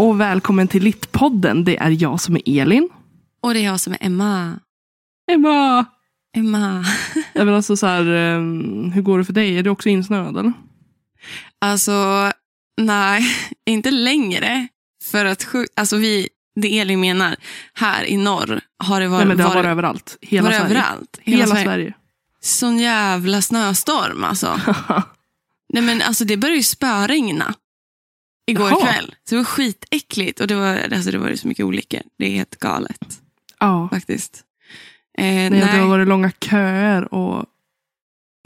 Och välkommen till Littpodden. Det är jag som är Elin. Och det är jag som är Emma. Emma! Emma. Jag vill alltså så här, eh, hur går det för dig? Är du också insnöad eller? Alltså, nej, inte längre. För att alltså vi, det Elin menar, här i norr har det varit, Nej, men det har varit, varit överallt. Hela varit Sverige. överallt. Hela, Sverige. Sverige. Sån jävla snöstorm alltså. Nej men alltså det började ju spöregna. Igår Jaha. kväll. Så det var skitäckligt. Och det var, alltså det var så mycket olyckor. Det är helt galet ja. faktiskt. Eh, Nej, nej, Det har varit långa köer och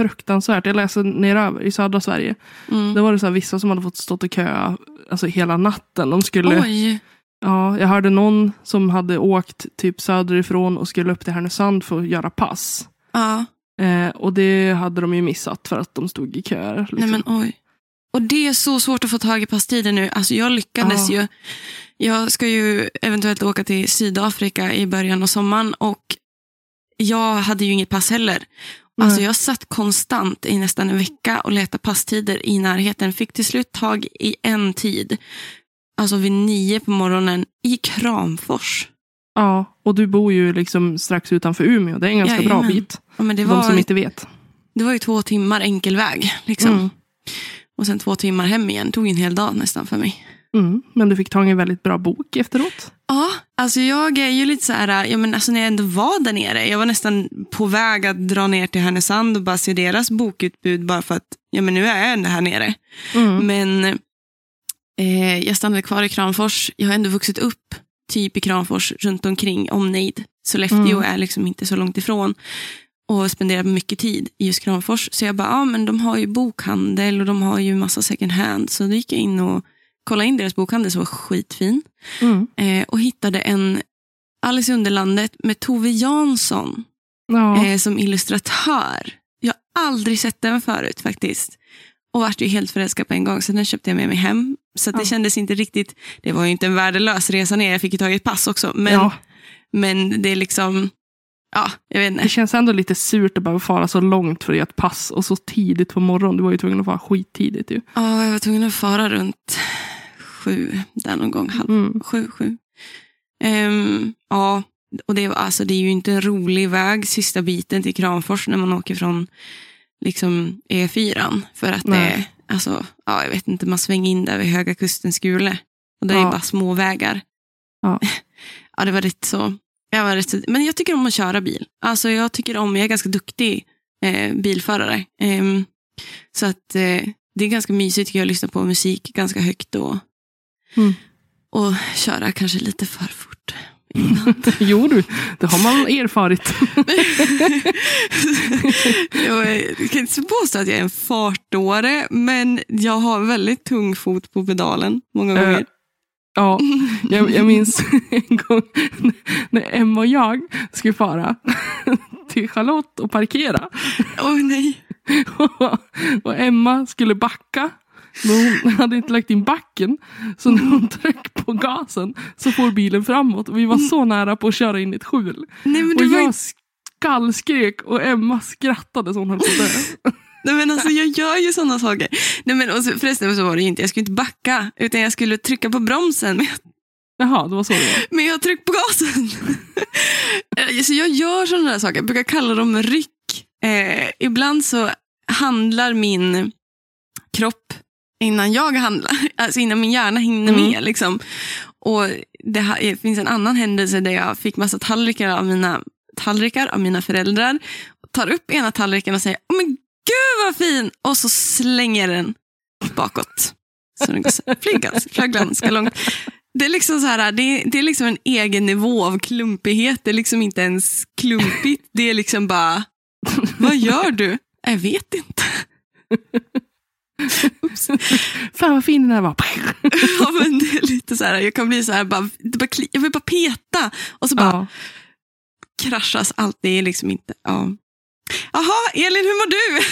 fruktansvärt. Jag läste neröver i södra Sverige. mm. Det var det så här, vissa som hade fått stå och köa alltså, hela natten. De skulle, Oj. ja, jag hörde någon som hade åkt typ söderifrån och skulle upp till Härnösand för att göra pass. Ja. Eh, och det hade de ju missat för att de stod i köer. Liksom. Nej men oj. Och det är så svårt att få tag i passtider nu. Alltså jag lyckades Ja. ju. Jag ska ju eventuellt åka till Sydafrika i början av sommaren och jag hade ju inget pass heller. Alltså jag satt konstant i nästan en vecka och letade passtider i närheten. Fick till slut tag i en tid. Alltså vid nio på morgonen i Kramfors. Ja, och du bor ju liksom strax utanför Umeå. Det är en ganska bra Jajamän. bit. Ja, men det, De som var, inte vet. det var ju två timmar enkel väg. Liksom. Mm. Och sen två timmar hem igen. tog en hel dag nästan för mig. Mm. Men du fick tag i en väldigt bra bok efteråt. Ja, alltså jag är ju lite så här, ja, men alltså när jag ändå var där nere, jag var nästan på väg att dra ner till Härnösand och bara se deras bokutbud bara för att, ja men nu är jag ändå här nere. Mm. Men eh, jag stannade kvar i Kramfors, jag har ändå vuxit upp typ i Kramfors runt omkring omnejd. Sollefteå Mm. är liksom inte så långt ifrån. Och spenderat mycket tid i just Kramfors. Så jag bara, ja men de har ju bokhandel och de har ju massa second hand. Så då gick jag in och kollade in deras bokhandel som var skitfin. Mm. Eh, och hittade en Alice i Underlandet med Tove Jansson Ja. eh, som illustratör. Jag har aldrig sett den förut faktiskt. Och vart ju helt förälskad på en gång, så den köpte jag med mig hem. Så det Ja. kändes inte riktigt, det var ju inte en värdelös resa ner, jag fick ju tag i ett pass också. Men, ja, men det är liksom, ja, jag vet det inte. känns ändå lite surt att behöva fara så långt för att göra ett pass och så tidigt på morgonen. Du var ju tvungen att fara skittidigt ju. Ja, jag var tvungen att fara runt sju, där någon gång, halv Mm. sju, sju. Ehm, ja, och det, alltså, det är ju inte en rolig väg sista biten till Kramfors när man åker från liksom, E4. För att det Nej. är, alltså, ja, jag vet inte, man svänger in där vid Höga Kusten skule. Och det är Ja. ju bara små vägar. Ja. ja, det var rätt så. Jag var rätt. Men jag tycker om att köra bil. Alltså, jag tycker om, jag är ganska duktig eh, bilförare. Ehm, så att eh, det är ganska mysigt tycker jag att lyssna på musik ganska högt och, Mm. och köra kanske lite för fort. jo du, det har man erfarit. jag jag kan inte påstå att jag är en fartåre, men jag har väldigt tung fot på pedalen många Eh, gånger. Ja, jag, jag minns en gång när Emma och jag skulle fara till Charlotte och parkera. Åh nej. och Emma skulle backa. Men hon hade inte lagt in backen. Så när hon tryckte på gasen så får bilen framåt. Och vi var så nära på att köra in i ett skjul. Nej, Och jag inte, skallskrek och Emma skrattade så hon höll på att dö. Nej, men alltså, jag gör ju sådana saker. Nej, men, och så, förresten så var det ju inte, jag skulle inte backa, utan jag skulle trycka på bromsen. Men jag Jaha, det var så det var. Men jag har tryckt på gasen. Eh, så jag gör sådana där saker. Jag brukar kalla dem ryck. Eh, ibland så handlar min kropp innan jag handlar. Alltså innan min hjärna hinner Mm. med. Liksom. Och det, det finns en annan händelse där jag fick massa tallrikar av mina, tallrikar av mina föräldrar. Tar upp ena tallriken och säger Åh, men gud vad fin! Och så slänger den bakåt. Så den ganska långt. Det är liksom så här, det är, det är liksom en egen nivå av klumpighet. Det är liksom inte ens klumpigt. Det är liksom bara, vad gör du? Jag vet inte. Oops. Fan vad fin den här var. Ja, men det är lite så här, jag kan bli så här, bara, jag vill bara peta. Och så bara Ja. kraschas allt. Det är liksom inte, ja. Jaha, Elin, hur mår du?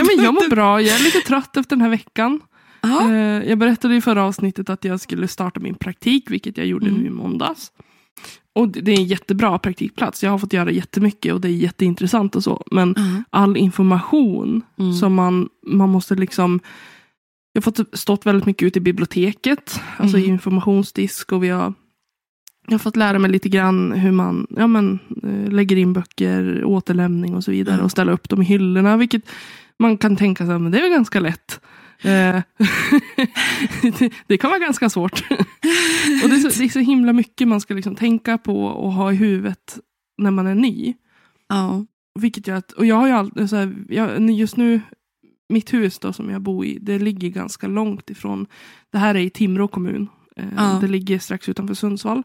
ja, men jag mår bra. Jag är lite trött efter den här veckan. Ja. Eh, Jag berättade i förra avsnittet att jag skulle starta min praktik, vilket jag gjorde Mm. nu i måndags. Och det är en jättebra praktikplats. Jag har fått göra jättemycket och det är jätteintressant och så. Men Ja. all information Mm. som man, man måste liksom jag har fått stått väldigt mycket ute i biblioteket, alltså i Mm. informationsdisk och vi har jag har fått lära mig lite grann hur man ja, men, eh, lägger in böcker, återlämning och så vidare Mm. och ställa upp dem i hyllorna. Vilket man kan tänka sig, men det är väl ganska lätt. Eh, det, det kan vara ganska svårt. och det, är så, det är så himla mycket man ska liksom tänka på och ha i huvudet när man är ny. Ja. Vilket gör att, och jag har ju alltid, så här, jag, just nu, mitt hus då som jag bor i, det ligger ganska långt ifrån, det här är i Timrå kommun. Eh, Ja. Det ligger strax utanför Sundsvall.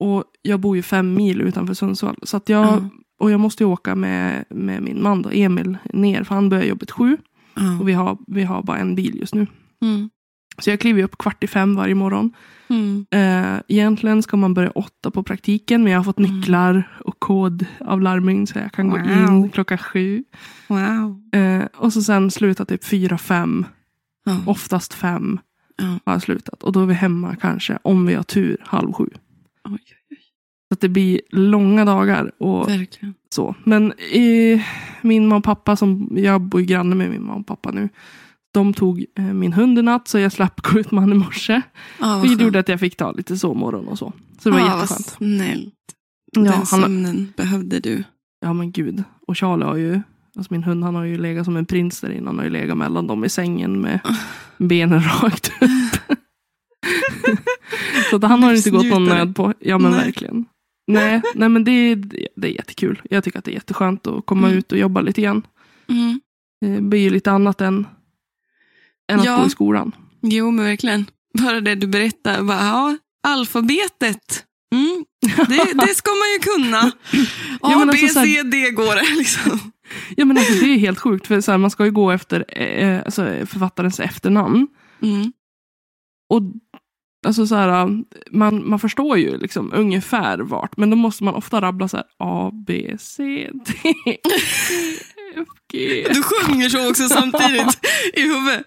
Och jag bor ju fem mil utanför Sundsvall. Så att jag, Ja. Och jag måste ju åka med, med min man då, Emil ner, för han börjar jobbet sju. Ja. Och vi har, vi har bara en bil just nu. Mm. Så jag kliver upp kvart i fem varje morgon. Mm. Eh, egentligen ska man börja åtta på praktiken, men jag har fått Mm. nycklar och kodavlarmning så jag kan gå Wow. in klockan sju. Wow. Eh, och så sen sluta typ fyra, fem, Ja. oftast fem Ja. har slutat. Och då är vi hemma kanske, om vi har tur, halv sju. Oj, Så att det blir långa dagar och verkligen. så. Men eh, min mamma och pappa, som, jag bor ju granne med min mamma och pappa nu. De tog eh, min hund i natt så jag slapp gå ut med honom i morse. Ja, vad Vilket gjorde att jag fick ta lite sovmorgon och så. Så det var ja, vad jätteskönt. snällt. Ja, Den han, sömnen behövde du. ja men gud. Och Charlie har ju, alltså min hund han har ju legat som en prins där innan. Han har ju legat mellan dem i sängen med benen rakt upp. så att han har inte gått någon nöd på. Ja men Nej. verkligen. Nej, nej men det, är- det är jättekul. Jag tycker att det är jätteskönt att komma Mm. ut och jobba lite grann. Mm. Det blir ju lite annat än, än att Ja. gå i skolan. Jo, men verkligen. Bara det du berättar. Bara, ja, alfabetet. Mm. Det, det ska man ju kunna. A, Ja, B, alltså så här- C, D går det. Liksom. Ja men alltså det är helt sjukt. För så här, man ska ju gå efter eh, alltså, författarens efternamn. Mm. Och alltså så här, man, man förstår ju liksom ungefär vart. Men då måste man ofta rabbla så här A, B, C, D, E, F, G. Du sjunger så också samtidigt i huvudet.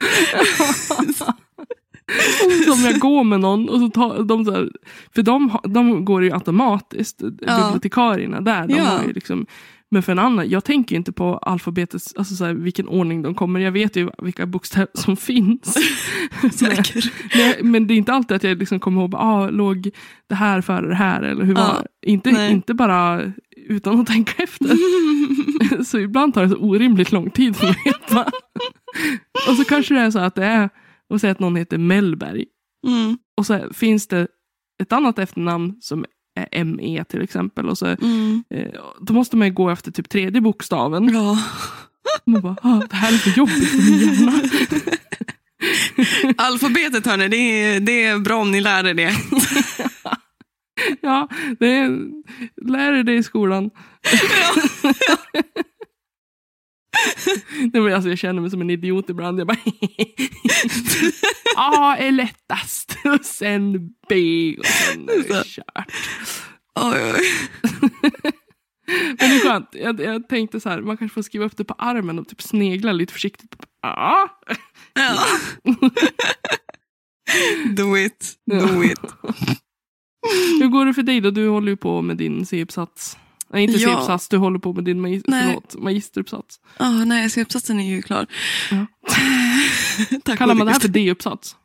Som jag går med någon och så tar de så här, För de, de går ju automatiskt, bibliotekarierna där. De Ja. har ju liksom, men för en annan, jag tänker ju inte på alfabetets, alltså så här, vilken ordning de kommer. Jag vet ju vilka bokstäver som finns. Säker. Men, men det är inte alltid att jag liksom kommer ihåg, ah, låg det här före det här? Eller hur var Ja. inte, Nej. inte bara utan att tänka efter. så ibland tar det så orimligt lång tid för att veta. och så kanske det är så att det är, och säga att någon heter Mellberg. Mm. Och så finns det ett annat efternamn som ME till exempel. Och så, Mm. eh, då måste man ju gå efter typ tredje bokstaven. Ja. Man bara, ah, det här är för jobbigt för min hjärna. Alfabetet hörni, det är, det är bra om ni lär er det. Ja, det är, lär dig det i skolan. Nej, men alltså, jag känner mig som en idiot ibland. Jag bara A är lättast och sen B och sen är det kört. Oj, oj. Men det är skönt. Jag, jag tänkte så här, man kanske får skriva upp det på armen och typ snegla lite försiktigt. A. Ja. Do it, do it. Hur går det för dig då? Du håller ju på med din C-uppsats. Nej, inte Ja. C-uppsats. Du håller på med din magis- Nej. förlåt, magisteruppsats. Oh, nej, så uppsatsen är ju klar. Ja. Tack Kallar man det här för D-uppsats?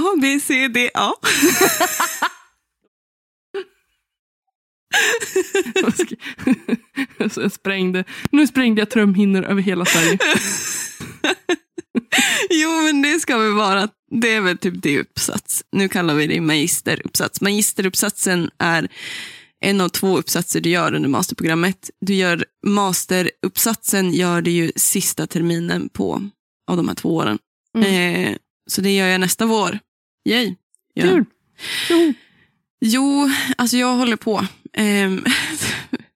A, B, C, D, A. Jag sprängde. Nu sprängde jag trumhinnor över hela Sverige. Jo, men det ska väl vara, det är väl typ det uppsats. Nu kallar vi det magisteruppsats. Magisteruppsatsen är en av två uppsatser du gör under masterprogrammet. Du gör masteruppsatsen gör du ju sista terminen på av de här två åren. Eh, så det gör jag nästa vår. Yay. Ja. Kul! Jo. Jo, alltså jag håller på. Ehm,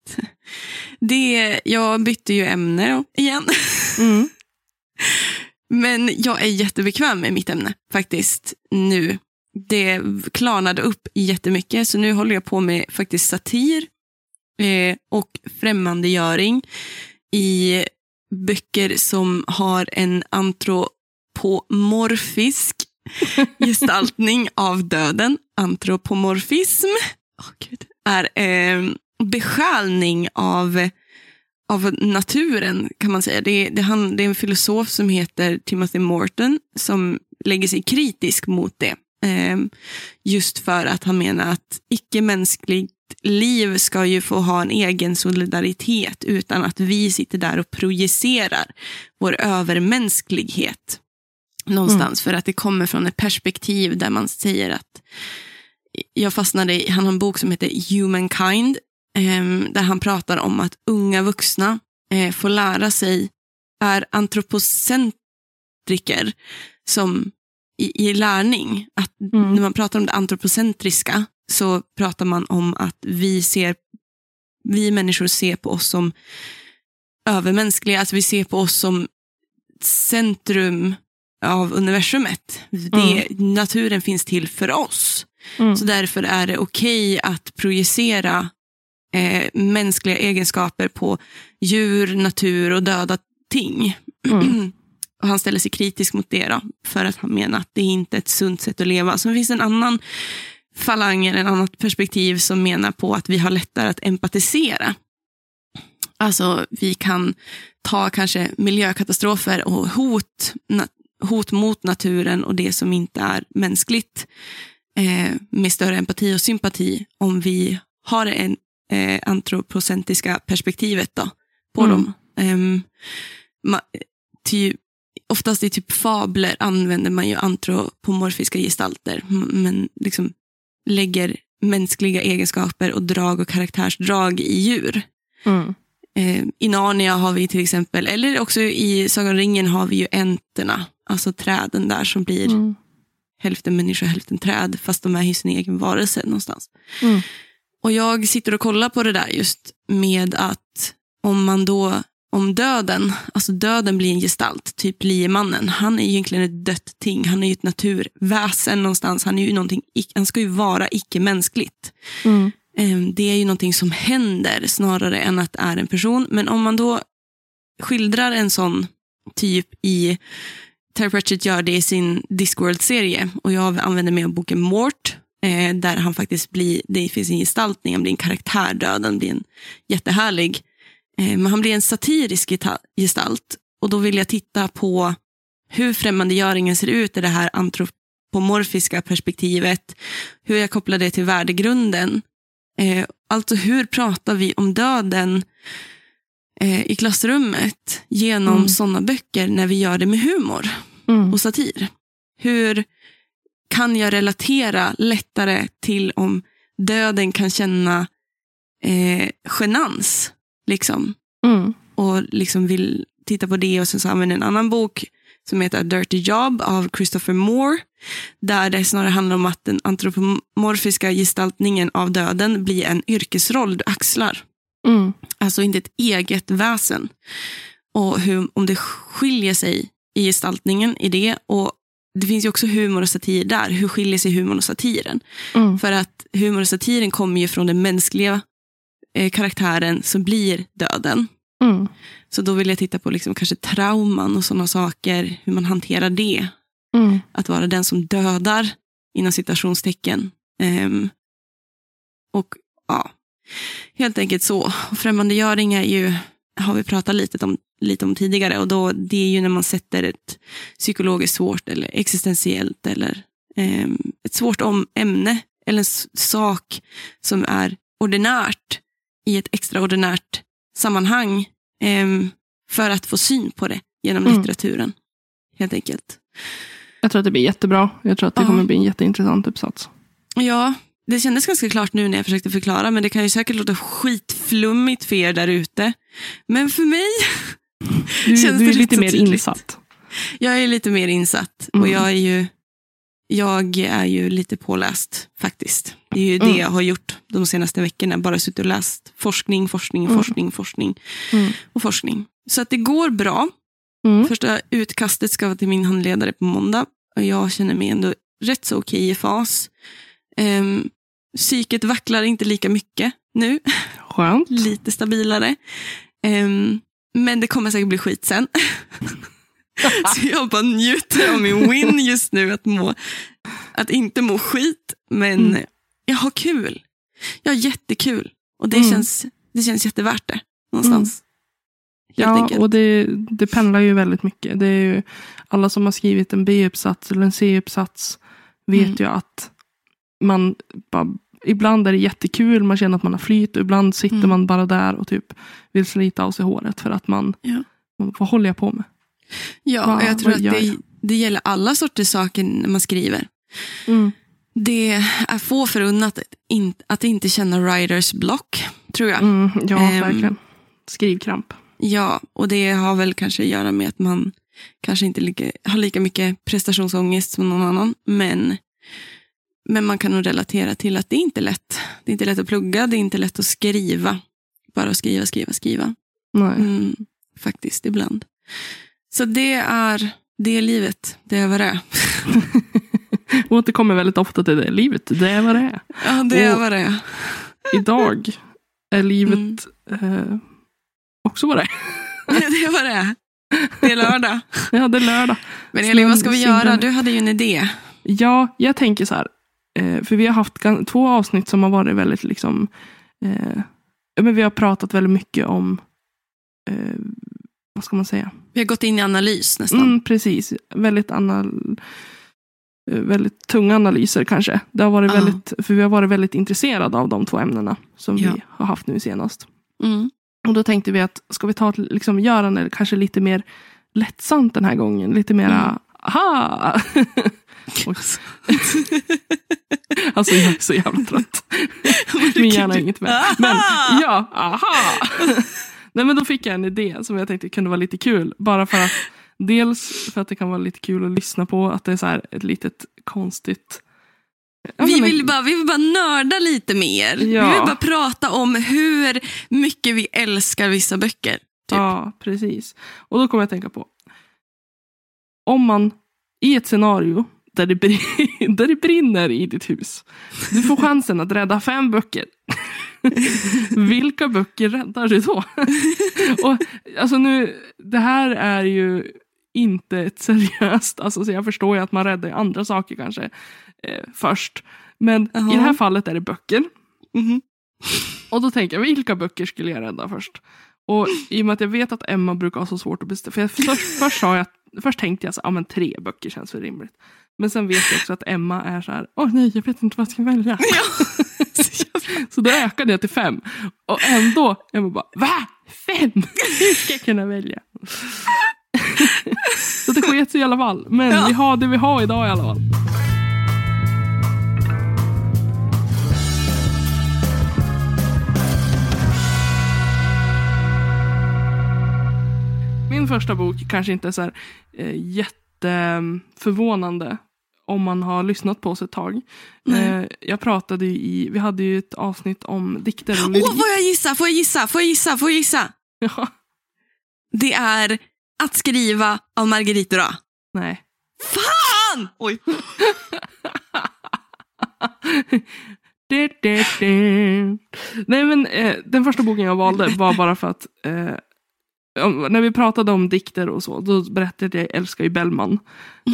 det, jag bytte ju ämne igen. Mm. Men jag är jättebekväm med mitt ämne faktiskt nu. Det klarnade upp jättemycket, så nu håller jag på med faktiskt satir eh, och främmandegöring i böcker som har en antropomorfisk gestaltning av döden. Antropomorfism Åh, Gud. är eh, besjälning av av naturen kan man säga. Det, det, han, det är en filosof som heter Timothy Morton som lägger sig kritisk mot det. Eh, just för att han menar att icke-mänskligt liv ska ju få ha en egen solidaritet utan att vi sitter där och projicerar vår övermänsklighet någonstans. För att det kommer från ett perspektiv där man säger att jag fastnade i, han har en bok som heter Humankind Ehm, där han pratar om att unga vuxna eh, får lära sig, är antropocentriker som i, i lärning. Att mm. När man pratar om det antropocentriska så pratar man om att vi, ser, vi människor ser på oss som övermänskliga. Alltså vi ser på oss som centrum av universumet. Det, mm. Naturen finns till för oss. Mm. Så därför är det okej okay att projicera eh, mänskliga egenskaper på djur, natur och döda ting. Mm. och han ställer sig kritisk mot det då, för att han menar att det inte är ett sunt sätt att leva. Så det finns en annan falang, en annat perspektiv som menar på att vi har lättare att empatisera. Alltså vi kan ta kanske miljökatastrofer och hot, hot mot naturen och det som inte är mänskligt eh, med större empati och sympati om vi har en eh, antropocentriska perspektivet då, på mm. dem. Um, ma, ty, oftast i typ fabler använder man ju antropomorfiska gestalter, men liksom lägger mänskliga egenskaper och drag och karaktärsdrag i djur. Mm. Eh, I Narnia har vi till exempel, eller också i Sagan om ringen har vi ju enterna, alltså träden där som blir mm. hälften människa, hälften träd, fast de är i sin egen varelse någonstans. Mm. Och jag sitter och kollar på det där just med att om man då, om döden, alltså döden blir en gestalt, typ liemannen, han är egentligen ett dött ting, han är ju ett naturväsen någonstans, han, är ju någonting, han ska ju vara icke-mänskligt. Mm. Ehm, det är ju någonting som händer snarare än att det är en person. Men om man då skildrar en sån typ i Terry Pratchett gör det i sin Discworld-serie och jag använder mig av boken Mort Eh, där han faktiskt blir, det finns en gestaltning, han blir en karaktär, döden blir en jättehärlig. Eh, men han blir en satirisk gestalt. Och då vill jag titta på hur främmandegöringen ser ut i det här antropomorfiska perspektivet. Hur jag kopplar det till värdegrunden. Eh, alltså hur pratar vi om döden eh, i klassrummet genom mm. sådana böcker när vi gör det med humor mm. och satir. Hur kan jag relatera lättare till om döden kan känna eh, genans. Liksom. Mm. Och liksom vill titta på det och sen så använder en annan bok som heter Dirty Job av Christopher Moore. Där det snarare handlar om att den antropomorfiska gestaltningen av döden blir en yrkesroll du axlar. Mm. Alltså inte ett eget väsen. Och hur, om det skiljer sig i gestaltningen i det och det finns ju också humor och satir där. Hur skiljer sig humorn och satiren? Mm. För att humor och satiren kommer ju från den mänskliga eh, karaktären som blir döden. Mm. Så då vill jag titta på liksom kanske trauman och sådana saker, hur man hanterar det. Mm. Att vara den som dödar, inom citationstecken. Um, och ja, helt enkelt så. Främmandegöring är ju, har vi pratat lite om lite om tidigare. Och då, Det är ju när man sätter ett psykologiskt svårt eller existentiellt eller eh, ett svårt om ämne eller en sak som är ordinärt i ett extraordinärt sammanhang eh, för att få syn på det genom mm. litteraturen. Helt enkelt. Jag tror att det blir jättebra. Jag tror att det ja. kommer bli en jätteintressant uppsats. Ja, det kändes ganska klart nu när jag försökte förklara, men det kan ju säkert låta skitflummigt för er där ute. Men för mig Du, Känns du är lite mer tydligt. insatt. Jag är lite mer insatt mm. och jag är ju jag är ju lite påläst faktiskt. Det är ju mm. det jag har gjort de senaste veckorna. Bara suttit och läst forskning, forskning, mm. forskning, forskning mm. och forskning. Så att det går bra. Mm. Första utkastet ska vara till min handledare på måndag. Och jag känner mig ändå rätt så okej i fas. Um, psyket vacklar inte lika mycket nu. Skönt. Lite stabilare. Um, men det kommer säkert bli skit sen. så jag bara njuter av min win just nu, att, må, att inte må skit. Men mm. Jag har kul. Jag har jättekul. Och det, mm. känns, det känns jättevärt det någonstans. Ja, enkelt. och det, det pendlar ju väldigt mycket. Det är ju, alla som har skrivit en B-uppsats eller en C-uppsats vet Mm. ju att man bara, ibland är det jättekul, man känner att man har flyt ibland sitter Mm. man bara där och typ vill slita av sig håret för att man, Ja. man vad håller jag på med? Ja, och jag tror att det, jag? det gäller alla sorters saker när man skriver. Det är få förunnat att, in, att inte känna writers block, tror jag. Mm, ja, Ehm. verkligen. Skrivkramp. Ja, och det har väl kanske att göra med att man kanske inte lika, har lika mycket prestationsångest som någon annan. Men, men man kan nog relatera till att det är inte lätt. Det är inte lätt att plugga, det är inte lätt att skriva. Bara att skriva, skriva, skriva. Nej. Mm, faktiskt, ibland. Så det är, det är livet. Det är vad det är. Återkommer väldigt ofta till det. Livet, det är vad det är. Ja, det är vad det är. Idag är livet Mm. eh, också vad det är. Det är vad det är. Det är lördag. Ja, det är lördag. Men Elin, vad ska vi göra? Du hade ju en idé. Ja, jag tänker så här. Eh, för vi har haft två avsnitt som har varit väldigt liksom. Eh, men vi har pratat väldigt mycket om. Eh, vad ska man säga? Vi har gått in i analys nästan. Mm, precis. Väldigt, anal, eh, väldigt tunga analyser kanske. Det har varit Ja. väldigt, för vi har varit väldigt intresserade av de två ämnena som Ja. vi har haft nu senast. Mm. Och då tänkte vi att ska vi ta liksom, göra det kanske lite mer lättsamt den här gången. Lite mera, Mm. aha! Alltså jag är så jävla trött. Min hjärna är inget med. Men ja, aha! Nej men då fick jag en idé som jag tänkte kunde vara lite kul. Bara för att dels för att det kan vara lite kul att lyssna på. Att det är så här ett litet konstigt. Ja, Vi vill, bara, vi vill bara nörda lite mer. Vi Ja. vill bara prata om hur mycket vi älskar vissa böcker. Typ. Ja, precis. Och då kommer jag att tänka på. Om man i ett scenario där det, brin- där det brinner i ditt hus. Du får chansen att rädda fem böcker. Vilka böcker räddar du då? Och, alltså nu, det här är ju inte ett seriöst, alltså, så jag förstår ju att man räddar andra saker kanske eh, först. Men Jaha. i det här fallet är det böcker. Mhm. Och då tänker jag, vilka böcker skulle jag rädda först? Och i och med att jag vet att Emma brukar ha så svårt att bestämma. För jag, först, först, jag, först tänkte jag så ja men tre böcker känns väl rimligt. Men sen vet jag också att Emma är så här, åh nej jag vet inte vad jag ska välja. Jävla- Så då ökade jag till fem. Och ändå, Emma bara, va? Fem? Hur ska jag kunna välja? Så det sket sig i alla fall. Men Ja. vi har det vi har idag i alla fall. Min första bok kanske inte är så här, eh, jätteförvånande om man har lyssnat på oss ett tag. Eh, jag pratade i, vi hade ju ett avsnitt om dikter och Åh, lyrik. får jag gissa? Får jag gissa? Får jag gissa? Får jag gissa? Ja, Det är Att skriva av Margarita Ra. nej. Fan! Oj. Du, du, du. Nej men eh, den första boken jag valde var bara för att eh, om, när vi pratade om dikter och så, då berättade jag att jag älskar ju Bellman.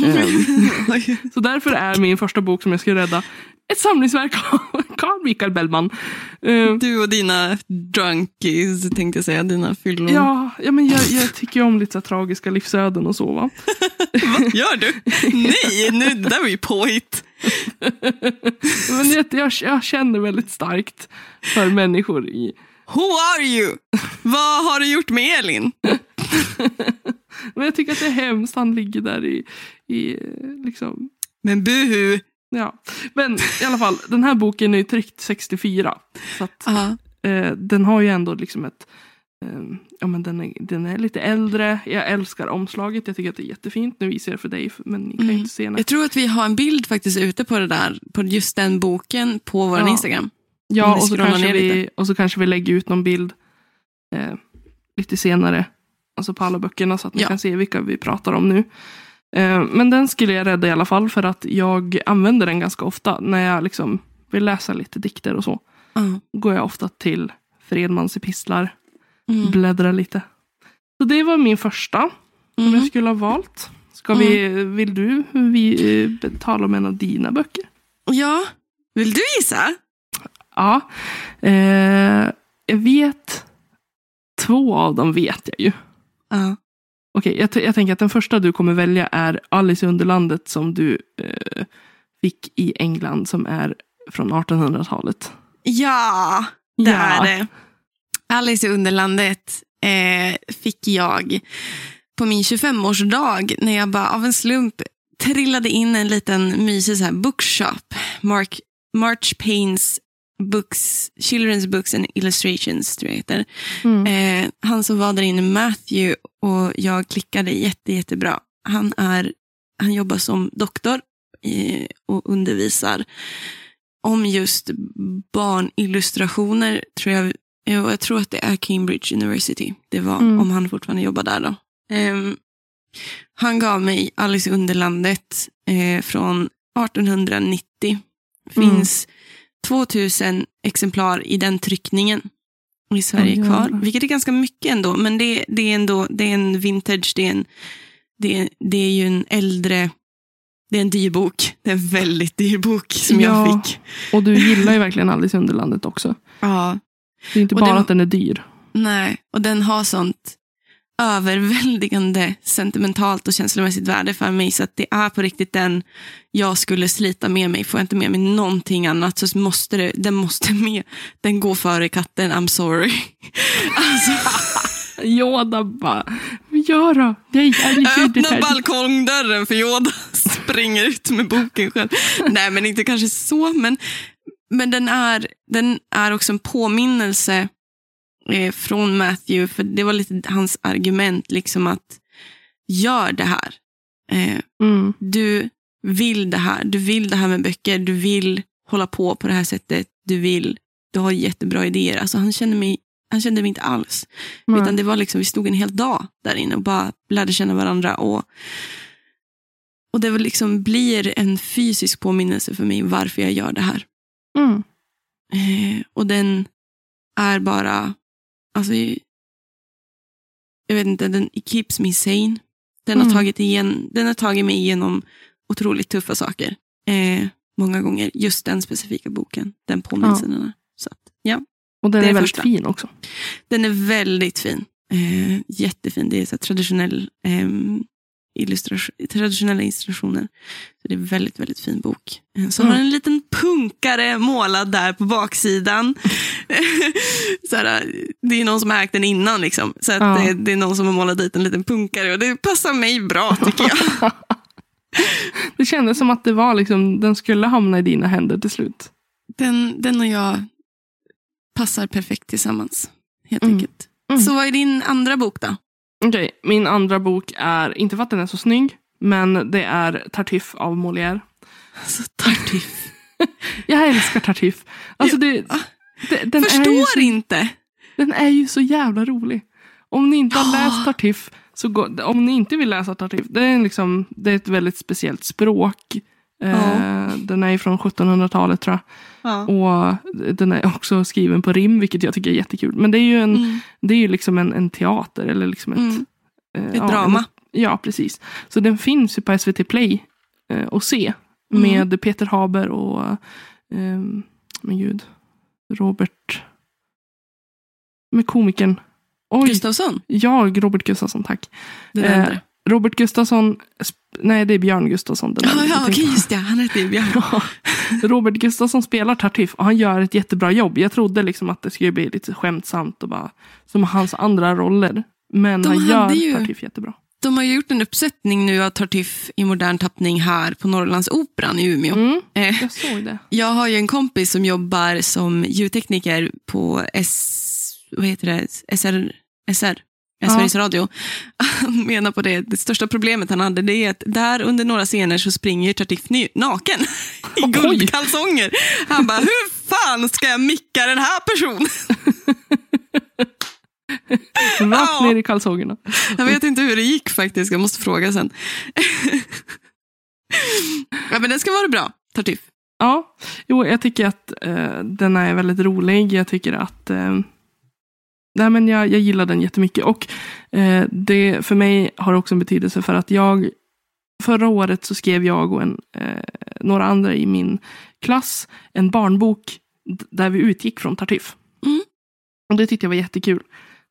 Oj. så därför är min första bok som jag ska rädda ett samlingsverk av Carl Michael Bellman. Eh, Du och dina drunkies, tänkte jag säga. Dina fyllon. ja, ja, men jag, jag tycker om lite så tragiska livsöden och så. Va? Vad gör du? Nej, nu, det där var ju påhitt. Men jag, jag, jag känner väldigt starkt för människor i Who are you? Vad har du gjort med Elin? Men jag tycker att det är hemskt. Han ligger där i, i eh, liksom, Men buhu. Ja. Men i alla fall, den här boken är ju tryckt 64. Så att, Ja. eh, den har ju ändå liksom ett, eh, ja men den är, den är lite äldre. Jag älskar omslaget, jag tycker att det är jättefint. Nu visar jag det för dig, men ni kan Mm. inte se den. Jag tror att vi har en bild faktiskt ute på det där, på just den boken på vår Ja. Instagram. Ja, och så, kanske vi, lite. och så kanske vi lägger ut någon bild eh, lite senare. Alltså på alla böckerna så att ni Ja. kan se vilka vi pratar om nu. Eh, men den skulle jag rädda i alla fall för att jag använder den ganska ofta när jag liksom vill läsa lite dikter och så. Ja. Går jag ofta till Fredmans epistlar, Mm. bläddrar lite. Så det var min första som Mm. jag skulle ha valt. Ska vi, vill du vi, eh, tala om en av dina böcker? Ja, vill du gissa? Ja. Eh, jag vet. Två av dem vet jag ju. Ja. Okej, jag, t- jag tänker att den första du kommer välja är Alice i Underlandet som du eh, fick i England som är från 1800-talet. Ja, det Ja. är det. Alice i Underlandet eh, fick jag på min 25-årsdag när jag bara av en slump trillade in en liten mysig så här bookshop. Mark, March Paynes books, Children's Books and Illustrations tror jag heter. Mm. Eh, han som var där inne, Matthew, och jag klickade jätte, jättebra. Han, är, han jobbar som doktor eh, och undervisar om just barnillustrationer. Tror jag, jag tror att det är Cambridge University. Det var Mm. om han fortfarande jobbar där. då. Ehm, han gav mig Alice i Underlandet eh, från 1890. Finns 2000 exemplar i den tryckningen i Sverige Oj, kvar. Vilket är ganska mycket ändå. Men det, det är ändå det är en vintage. Det är, en, det, det är ju en äldre... Det är en dyr bok. Det är en väldigt dyr bok som jag Ja. fick. Och du gillar ju verkligen Alice i Underlandet också. Ja, Det är inte Och bara den- att den är dyr. nej. Och den har sånt överväldigande sentimentalt och känslomässigt värde för mig. Så att det är på riktigt den jag skulle slita med mig. Får jag inte med mig någonting annat så måste det, den måste med. Den går före katten, I'm sorry. Alltså, Yoda bara, gör då. Nej, öppna balkongdörren för Yoda springer ut med boken själv. Nej, men inte kanske så. Men, men den, är, den är också en påminnelse eh, från Matthew. För det var lite hans argument, liksom att gör det här. Eh, Mm. du vill det här. Du vill det här med böcker. Du vill hålla på på det här sättet. Du vill, du har jättebra idéer. Alltså han kände mig, han kände mig inte alls. Nej. Utan det var liksom, vi stod en hel dag där inne och bara lärde känna varandra. Och, och det liksom blir en fysisk påminnelse för mig varför jag gör det här. Mm. Eh, och den är bara, alltså, jag vet inte, den it keeps me sane. Den, Mm. har, tagit igen, den har tagit mig igenom otroligt tuffa saker. Eh, många gånger, just den specifika boken, den påminnelsen. är. Så att, ja. Och den är är väldigt första. fin också. Den är väldigt fin. Eh, jättefin. Det är så traditionell, ehm, illustration, traditionella illustrationer. Så det är en väldigt, väldigt fin bok. Eh, Så Mm. har en liten punkare målad där på baksidan. så här, det är någon som har ägt den innan. Liksom. Så att Ja. det, det är någon som har målat dit en liten punkare. Och det passar mig bra tycker jag. Det kändes som att det var liksom, den skulle hamna i dina händer till slut. Den, den och jag passar perfekt tillsammans. Helt Mm. enkelt. Mm. Så vad är din andra bok då? Okej, min andra bok är, inte för att den är så snygg, men det är Tartuffe av Molière. Alltså, Tartuffe. Jag älskar Tartuffe. Alltså det, det, den, Förstår så, inte. den är ju så jävla rolig. Om ni inte har Ja. läst Tartuffe, så gå, om ni inte vill läsa Tartuffe, det är, liksom, det är ett väldigt speciellt språk. Eh, Ja. Den är från 1700-talet tror jag. Ja. Och den är också skriven på rim, vilket jag tycker är jättekul. Men det är ju, en, Mm. det är ju liksom en, en teater. Eller liksom ett, Mm. eh, Ett ja, drama. En, ja, precis. Så den finns ju på SVT Play eh, se. Mm. Med Peter Haber och, eh, men gud, Robert. Med komikern. Oj, Gustafsson, jag, Robert Gustafsson, tack. den Eh. Robert Gustafsson, nej det är Björn Gustafsson. Den Ja, äldre, ja okej, just det. Han hette ju Björn. Robert Gustafsson spelar Tartuffe och han gör ett jättebra jobb. Jag trodde liksom att det skulle bli lite skämtsamt och bara som hans andra roller. Men De han gör ju- Tartuffe jättebra. De har ju gjort en uppsättning nu av Tartuffe i modern tappning här på Norrlandsoperan i Umeå. Mm, Eh, jag såg det. jag har ju en kompis som jobbar som ljudtekniker på S, vad heter det? SR, SR, Ja. Sveriges Radio. Han menar på det, det största problemet han hade det är att där under några scener så springer Tartuffe ny- naken i Oj. guldkalsonger. Han bara, hur fan ska jag micka den här personen? Rakt Ja. ner i kalsongerna. Jag vet inte hur det gick faktiskt, jag måste fråga sen. ja, men den ska vara bra, Tartuffe. Ja, jo, jag tycker att eh, den är väldigt rolig. Jag tycker att eh, nej, men jag, jag gillar den jättemycket. Och eh, det för mig har också en betydelse för att jag förra året så skrev jag och en, eh, några andra i min klass en barnbok där vi utgick från Tartuffe. Mm. Och det tyckte jag var jättekul.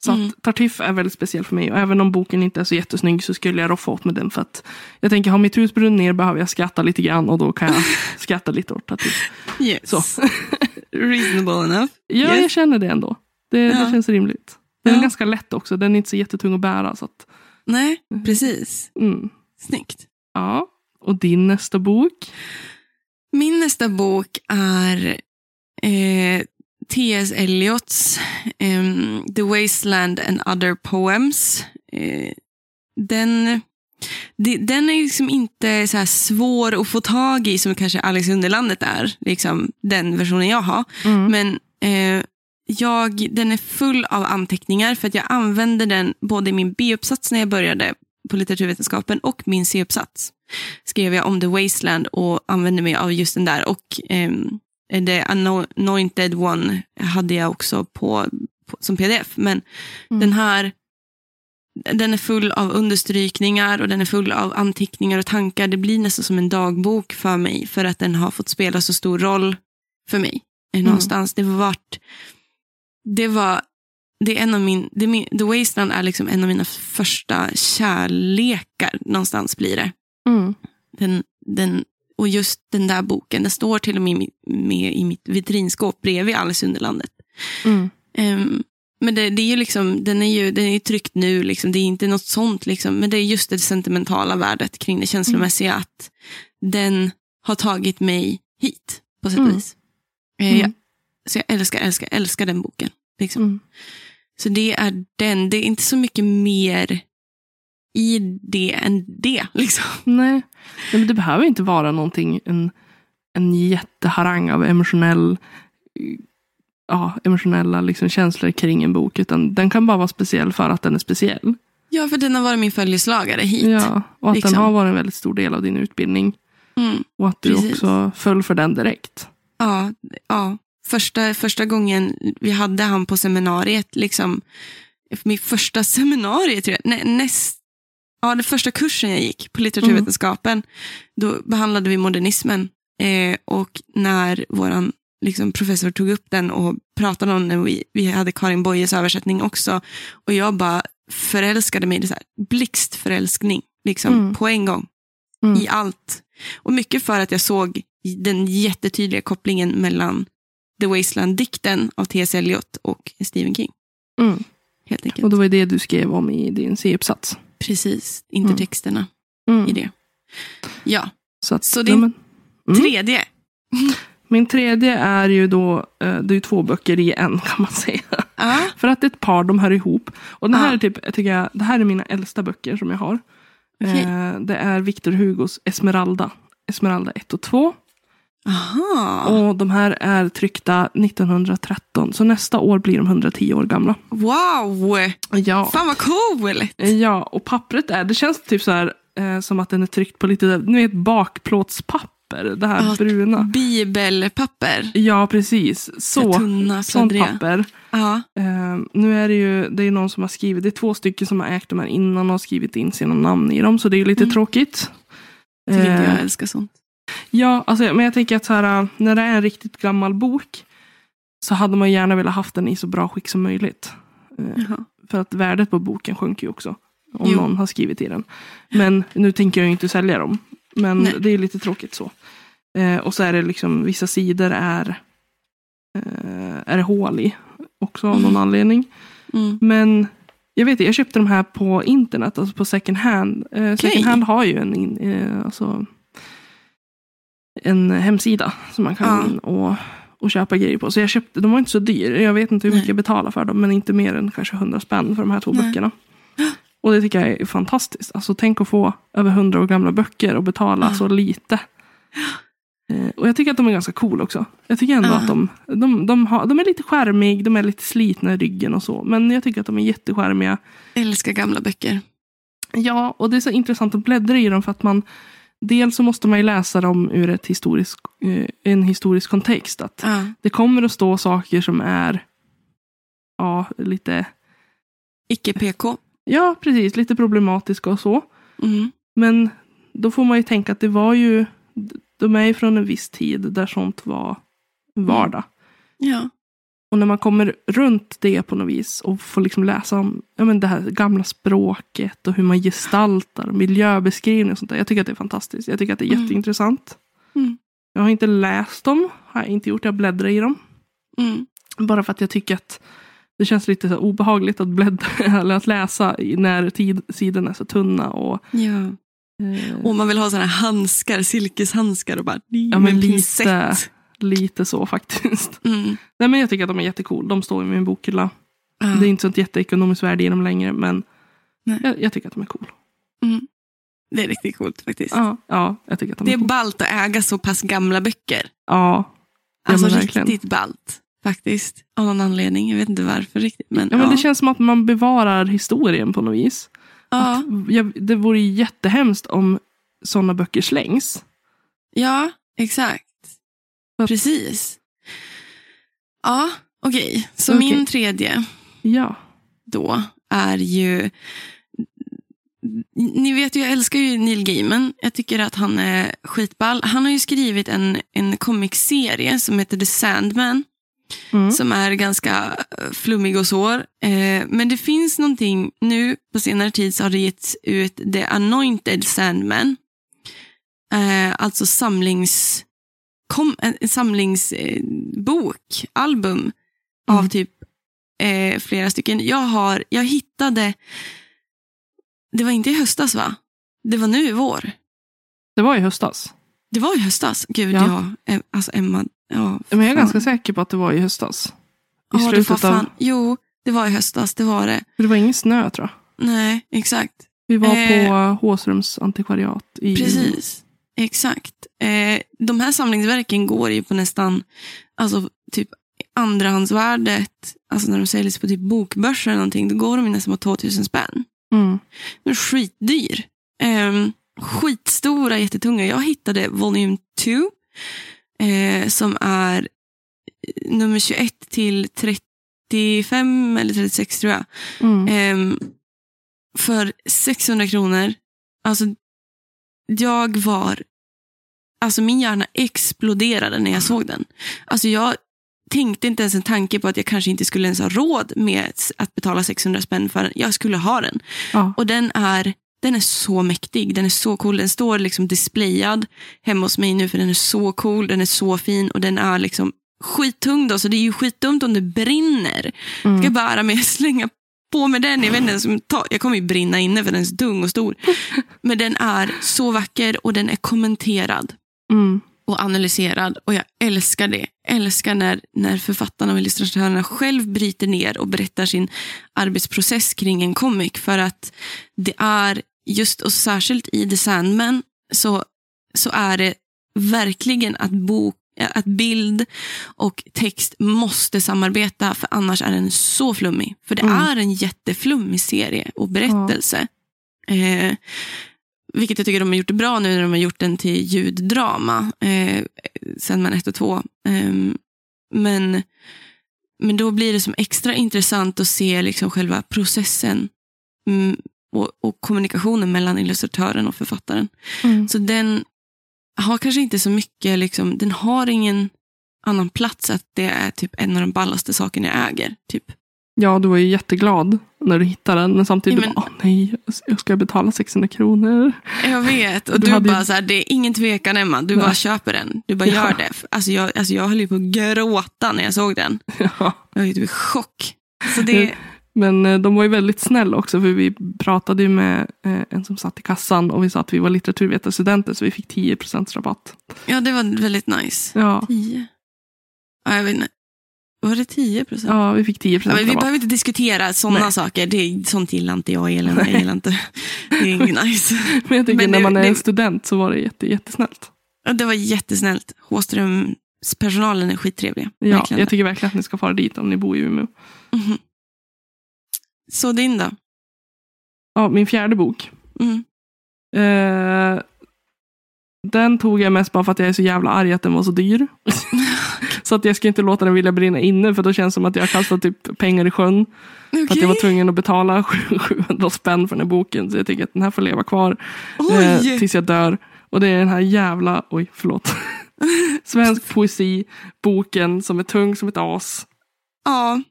Så Mm. att Tartuffe är väldigt speciell för mig. Och även om boken inte är så jättesnygg så skulle jag roffa åt med den. För att jag tänker, har mitt hus brunnit ner behöver jag skratta lite grann. Och då kan jag skratta lite åt Tartuffe. Yes. Så. Reasonable enough. Ja, Yes. jag känner det ändå. Det, Ja. det känns rimligt. Den är Ja. ganska lätt också. Den är inte så jättetung att bära. Så att, Nej, precis. mm. Snyggt. Ja. Och din nästa bok? Min nästa bok är eh, T.S. Eliots ehm, The Wasteland and Other Poems. Eh, den, det, den är liksom inte så svår att få tag i som kanske Alex Underlandet är. Liksom den versionen jag har. Mm. Men eh, jag, den är full av anteckningar för att jag använde den både i min B-uppsats när jag började på litteraturvetenskapen och min C-uppsats. Skrev jag om The Wasteland och använde mig av just den där. Och ehm, The Anointed One hade jag också på, på, som pdf. Men Mm. den här den är full av understrykningar och den är full av anteckningar och tankar. Det blir nästan som en dagbok för mig för att den har fått spela så stor roll för mig. eh, Någonstans. Det var vart, det var, det är en av min, det The Wasteland är liksom en av mina första kärlekar. Någonstans blir det. Mm. Den, den, och just den där boken, den står till och med i mitt- med i mitt vitrinskåp bredvid Alice Underlandet. Mm. Ehm, men det, det är ju liksom, den är ju den är tryckt nu, liksom. det är inte något sånt. Liksom. Men det är just det sentimentala värdet kring det känslomässiga. Att den har tagit mig hit på sätt och Mm. vis. Eh, Mm. jag, så jag älskar, älskar, älskar den boken. Liksom. Mm. Så det är den. Det är inte så mycket mer i det än det. Liksom. Nej. Nej, men det behöver inte vara någonting, en, en jätteharang av emotionell, ja, emotionella liksom känslor kring en bok. Utan den kan bara vara speciell för att den är speciell. Ja, för den har varit min följeslagare hit. Ja, och att liksom. den har varit en väldigt stor del av din utbildning. Mm. Och att du Precis. också föll för den direkt. Ja, ja. Första, första gången vi hade han på seminariet, liksom, min första seminariet, tror jag, nä, näst, ja, den första kursen jag gick på litteraturvetenskapen, då behandlade vi modernismen. Eh, och när vår liksom, professor tog upp den och pratade om den, vi, vi hade Karin Boyes översättning också, och jag bara förälskade mig, det så här, blixtförälskning, liksom, Mm. på en gång Mm. i allt. Och mycket för att jag såg den jättetydliga kopplingen mellan The Wasteland-dikten av T.S. Eliot och Stephen King. Mm. Helt enkelt. Och det var det du skrev om i din C-uppsats. Precis, intertexterna Mm. i det. Ja, Så, att, Så ja, din men- Mm. tredje. Min tredje är ju då, eh, det är ju två böcker i en kan man säga. Ja, För att ett par, de hör ihop. Och det här Ja. är typ, tycker jag, det här är mina äldsta böcker som jag har. Okej. Eh, det är Victor Hugos Esmeralda. Esmeralda 1 och 2. Aha. Och de här är tryckta 1913. Så nästa år blir de 110 år gamla. Wow! Ja, Fan vad coolt! ja och pappret är, det känns typ så här eh, som att den är tryckt på lite, ni vet bakplåtspapper. Det här Ja, bruna. Bibelpapper. Ja, precis. Så, tunna, sånt papper. Ja, Eh, nu är det ju det är någon som har skrivit, det är två stycken som har ägt de här innan och har skrivit in sina namn i dem, så det är ju lite Mm. tråkigt. tycker inte Eh, jag älskar sånt. Ja, alltså, men jag tänker att så här, när det är en riktigt gammal bok så hade man gärna velat haft den i så bra skick som möjligt. Eh, Jaha. för att värdet på boken sjunker ju också. Om Jo. någon har skrivit i den. Men nu tänker jag ju inte sälja dem. Men Nej. det är lite tråkigt så. Eh, och så är det liksom, vissa sidor är, eh, är det hål i. Också av någon Mm. anledning. Mm. Men jag vet jag köpte de här på internet, alltså på second hand. Eh, second Okej. hand har ju en, in, eh, alltså, en hemsida som man kan Ja. gå in och, och köpa grejer på. Så jag köpte, de var inte så dyra. Jag vet inte hur mycket Nej. jag betalade för dem, men inte mer än kanske 100 spänn för de här två Nej. böckerna. Och det tycker jag är fantastiskt. Alltså tänk att få över 100 år gamla böcker och betala Ja. så lite. Eh, Och jag tycker att de är ganska cool också. Jag tycker ändå Ja. att de, de, de, har, de är lite skärmiga, de är lite slitna i ryggen och så. Men jag tycker att de är jätteskärmiga. Älskar gamla böcker. Ja, och det är så intressant att bläddra i dem för att man Dels så måste man ju läsa dem ur ett historisk, eh, en historisk kontext. Att Ja. det kommer att stå saker som är ja, lite, Icke PK. ja precis, lite problematiska och så. Mm. Men då får man ju tänka att det var ju, de är ju från en viss tid där sånt var vardag. Ja. Och när man kommer runt det på något vis och får liksom läsa om ja, men det här gamla språket och hur man gestaltar och miljöbeskrivning och sånt där. Jag tycker att det är fantastiskt. Jag tycker att det är Mm. jätteintressant. Mm. Jag har inte läst dem, har jag inte gjort. Jag bläddrar i dem. Mm. Bara för att jag tycker att det känns lite så obehagligt att bläddra eller att läsa när tid, sidorna är så tunna. Och, Ja. eh, Och man vill ha här handskar, silkeshandskar och bara Ja, med men en lite. pincett. Lite så faktiskt. Mm. Nej, men jag tycker att de är jättecool. De står i min bokhylla. Ja. Det är inte sånt jätteekonomiskt värde i dem längre. Men jag, jag tycker att de är cool. Mm. Det är riktigt coolt faktiskt. Ja, ja jag tycker att de Det är cool. ballt att äga så pass gamla böcker. Ja, Alltså verkligen. riktigt ballt. Faktiskt. Av någon anledning. Jag vet inte varför riktigt. Men, ja, men ja. det känns som att man bevarar historien på något vis. ja. Att, jag, det vore jättehemskt om sådana böcker slängs. ja, exakt. Precis. Ja, okej. Så Okej. min tredje Ja. då är ju... Ni vet ju, jag älskar ju Neil Gaiman. Jag tycker att han är skitball. Han har ju skrivit en, en comicserie som heter The Sandman. Mm. som är ganska eh, flummig och svår. Eh, men det finns någonting, nu på senare tid så har det getts ut The Anointed Sandman. Eh, alltså samlings, kom, en samlingsbok, bok, album av Mm. typ eh, flera stycken. Jag, har, jag hittade, det var inte i höstas va? Det var nu i vår. Det var i höstas. Det var i höstas. Gud, Ja. ja. eh, alltså Emma. Ja, Men jag är ganska säker på att det var i höstas. I Ja, det var slutet av... Jo, det var i höstas. Det var det. för Det var ingen snö tror jag. Nej, exakt. Vi var Eh, på Håsrums antikvariat. I... Precis. Exakt. Eh, de här samlingsverken går ju på nästan alltså, typ andrahandsvärdet. Alltså när de säljs på typ bokbörser eller någonting. Då går de ju nästan på 2000 spänn. Mm. De är skitdyr. Eh, skitstora, jättetunga. Jag hittade Volume 2. Eh, som är nummer 21 till 35 eller 36 tror jag. Mm. Ehm, för 600 kronor. Alltså, jag var... Alltså min hjärna exploderade när jag såg den. Alltså jag tänkte inte ens en tanke på att jag kanske inte skulle ens ha råd med att betala 600 spänn för den. Jag skulle ha den. Ja. Och den är, den är så mäktig. Den är så cool. Den står liksom displayad hemma hos mig nu för den är så cool. Den är så fin och den är liksom skittung då. Så det är ju skitdumt om det brinner. Mm. Jag ska bära mig slänga på med den. Jag, vet inte, ens jag kommer ju brinna inne för den är så tung och stor. Men den är så vacker och den är kommenterad Mm. och analyserad. Och jag älskar det. Älskar när, när författarna och illustratörerna själv bryter ner och berättar sin arbetsprocess kring en comic. För att det är just och särskilt i The Sandman så, så är det verkligen att bok att bild och text måste samarbeta för annars är den så flummig. För det Mm. är en jätteflummig serie och berättelse. Eh, vilket jag tycker de har gjort bra nu när de har gjort den till ljuddrama. Eh, sen man 1 och 2. Eh, men, men då blir det som extra intressant att se liksom själva processen mm, och, och kommunikationen mellan illustratören och författaren. Mm. Så den har kanske inte så mycket, liksom, den har ingen annan plats att det är typ en av de ballaste sakerna jag äger. Typ. Ja, du var ju jätteglad när du hittade den. Men samtidigt, Ja, men- bara, nej, jag ska betala 600 kronor. Jag vet. Och Du du, hade ju- bara så här, det är ingen tvekan Emma. Du Nej. bara köper den. Du bara Ja. gör det. Alltså jag, alltså jag höll ju på att gråta när jag såg den. Ja. Jag var ju typ i chock. Så det, Men eh, de var ju väldigt snälla också, för vi pratade ju med eh, en som satt i kassan och vi sa att vi var litteraturvetarstudenter, så vi fick 10% rabatt. ja, det var väldigt nice. Ja, 10? Ja, jag vet inte. Var det 10 procent? ja vi fick 10 Ja, men vi behöver inte diskutera sådana saker. Det är, sånt gillar inte jag. Gillar, jag gillar inte. Det är inget nice. Men jag tycker men när det- man är det- en student så var det jätte, jättesnällt. Ja, det var jättesnällt. Håströms personalen är skittrevliga. Ja, Verkligen. jag tycker verkligen att ni ska fara dit om ni bor i Umeå. Mhm. Så din då? Ja, min fjärde bok. Mm. Eh, den tog jag mest bara för att jag är så jävla arg att den var så dyr. så att jag ska inte låta den vilja brinna inne för då känns det som att jag har kastat typ pengar i sjön. För att jag var tvungen att betala 700 spänn för den här boken. Så jag tycker att den här får leva kvar eh, tills jag dör. Och det är den här jävla, oj förlåt. Svensk poesi, boken som är tung som ett as. Ja,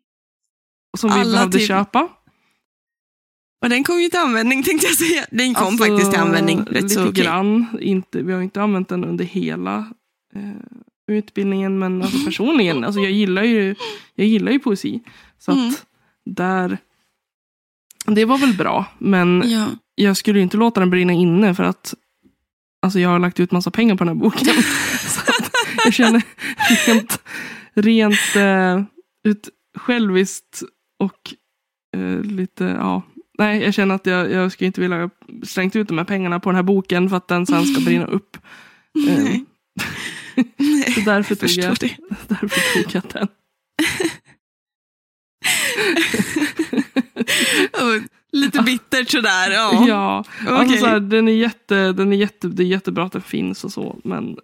som vi Alla behövde typ- köpa. Och den kom ju till användning tänkte jag säga. Den kom Alltså, faktiskt till användning rätt lite så grann. Inte, vi har inte använt den under hela eh, utbildningen, men alltså personligen, alltså jag gillar ju, jag gillar ju poesi. Så Mm. att där, det var väl bra, men Ja. jag skulle ju inte låta den brinna inne för att alltså jag har lagt ut massa pengar på den här boken. så att jag känner rent, rent eh, ut, själviskt och eh, lite, ja. Nej, jag känner att jag, jag skulle inte vilja slängt ut de här pengarna på den här boken för att den sen ska brinna upp. Eh, Nej. Nej, Så därför jag tog jag, det. därför tog jag den. Lite bittert sådär. Ja. Ja, Okej. alltså så här, den är jätte, den är jätte, det är jättebra att den finns och så, men